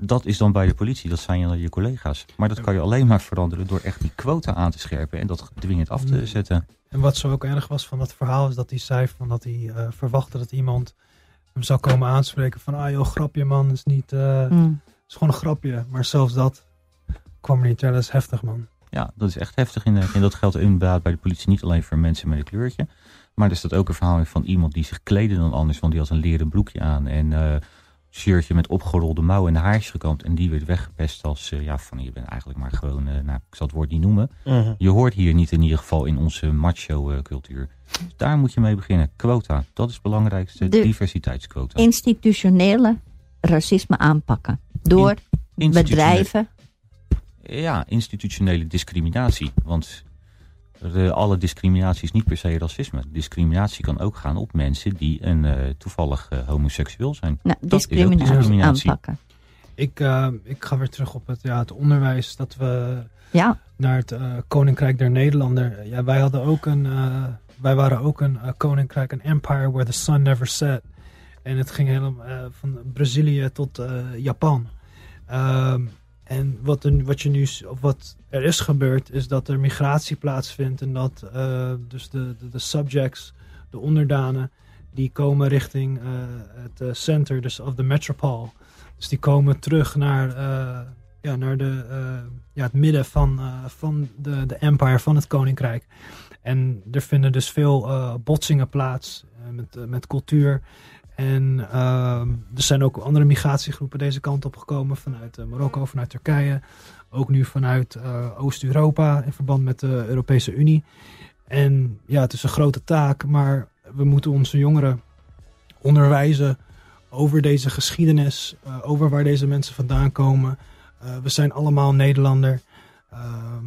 Dat is dan bij de politie, dat zijn je, je collega's. Maar dat kan je alleen maar veranderen door echt die quota aan te scherpen en dat dwingend af te Nee. zetten. En wat zo ook erg was van dat verhaal is dat hij zei van dat hij eh, verwachtte dat iemand hem zou komen aanspreken van ah joh grapje man is niet eh, Mm. is gewoon een grapje maar zelfs dat kwam er niet dat is heftig man Ja, dat is echt heftig inderdaad. En dat geldt inderdaad bij de politie niet alleen voor mensen met een kleurtje. Maar er staat ook een verhaal in van iemand die zich kleedde dan anders. Want die had een leren broekje aan en eh shirtje met opgerolde mouwen en haartjes gekamd. En die werd weggepest als, eh, ja, van je bent eigenlijk maar gewoon, eh, nou, ik zal het woord niet noemen. Je hoort hier niet in ieder geval in onze macho cultuur. Dus daar moet je mee beginnen. Quota, dat is het belangrijkste. De- diversiteitsquota. Institutionele racisme aanpakken. Door bedrijven. Ja, institutionele discriminatie. Want alle discriminatie is niet per se racisme. Discriminatie kan ook gaan op mensen die een, eh, toevallig eh, homoseksueel zijn. Nou, Dat is ook discriminatie, discriminatie. aanpakken. ik, eh, ik ga weer terug op het, ja, het onderwijs dat we Ja, naar het eh, Koninkrijk der Nederlanden. Ja, wij hadden ook een, eh, wij waren ook een koninkrijk, een empire where the sun never set. En het ging helemaal eh, van Brazilië tot eh, Japan. Ehm, en wat, er, wat, je nu, of wat er is gebeurd, is dat er migratie plaatsvindt. En dat eh, dus de, de, subjects, de onderdanen, die komen richting eh, het eh, center dus of de metropole. Dus die komen terug naar, ja, naar de, ja, het midden van, van de, de empire, van het koninkrijk. En er vinden dus veel botsingen plaats met, met cultuur. En ehm, er zijn ook andere migratiegroepen deze kant op gekomen. Vanuit eh, Marokko, vanuit Turkije. Ook nu vanuit eh, Oost-Europa in verband met de Europese Unie. En ja, het is een grote taak. Maar we moeten onze jongeren onderwijzen over deze geschiedenis. eh, over waar deze mensen vandaan komen. We zijn allemaal Nederlander. Ehm,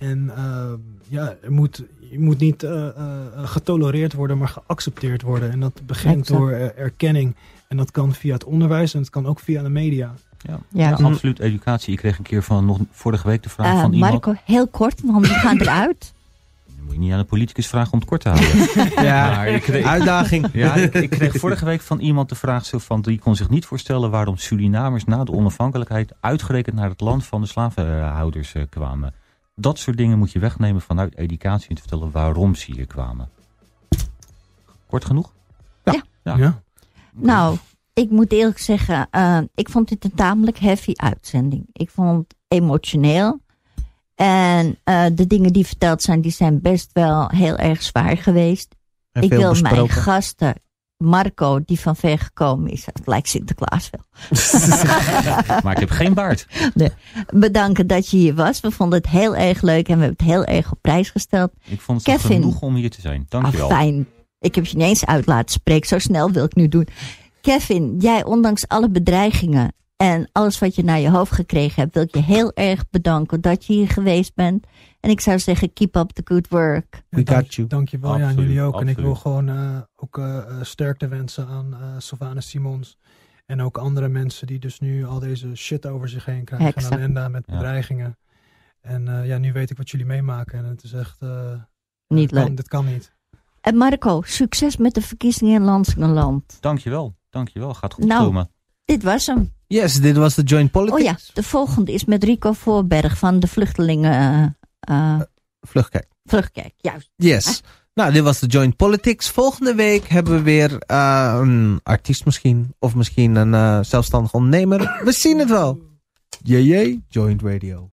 en ehm, ja, er moet, je moet niet eh, eh, getolereerd worden, maar geaccepteerd worden. En dat begint door eh, erkenning. En dat kan via het onderwijs en het kan ook via de media. Ja, Ja. ja, absoluut. Educatie. Ik kreeg een keer van nog vorige week de vraag Eh, van iemand. Marco, heel kort, want we gaan eruit. Dan moet je niet aan de politicus vragen om het kort te houden. Ja, Maar ik kreeg- uitdaging. Ja, ik, ik kreeg vorige week van iemand de vraag zo van... die kon zich niet voorstellen waarom Surinamers na de onafhankelijkheid... uitgerekend naar het land van de slavenhouders eh, kwamen. Dat soort dingen moet je wegnemen vanuit educatie... en te vertellen waarom ze hier kwamen. Kort genoeg? Ja. Ja. Nou, ik moet eerlijk zeggen, eh, ik vond dit een tamelijk heavy uitzending. Ik vond het emotioneel. En eh, de dingen die verteld zijn, die zijn best wel heel erg zwaar geweest. En ik wil mijn gasten, Marco, die van ver gekomen is, het lijkt Sinterklaas wel, Maar ik heb geen baard. bedanken dat je hier was. We vonden het heel erg leuk en we hebben het heel erg op prijs gesteld. Ik vond het Kevin. genoeg om hier te zijn. Ah, Dankjewel. fijn. Ik heb je niet eens uit laten spreken. Zo snel wil ik nu doen. Kevin, jij ondanks alle bedreigingen en alles wat je naar je hoofd gekregen hebt, wil ik je heel erg bedanken dat je hier geweest bent. En ik zou zeggen, keep up the good work. We got you. Dankjewel, ja, en Absoluut, jullie ook. En ik wil gewoon eh, ook eh, eh, sterkte wensen aan eh Sylvana Simons. En ook andere mensen die dus nu al deze shit over zich heen krijgen. Exact. En met Ja. bedreigingen. En eh, ja, nu weet ik wat jullie meemaken. En het is echt... eh, Niet dit kan- leuk. Dit kan niet. En Marco, succes met de verkiezingen in Lansingerland. Dankjewel. Dankjewel. Gaat goed Nou. komen. Dit was hem. Yes, dit was de Joint Oh Politics. ja, de volgende is met Rico Voorberg van de Vluchtelingen. eh eh, Vluchtkijk. Vluchtkijk, juist. Yes. Nou, dit was de Joint Politics. Volgende week hebben we weer eh, een artiest misschien. Of misschien een eh, zelfstandig ondernemer. We zien het wel. Jee, Joint Radio.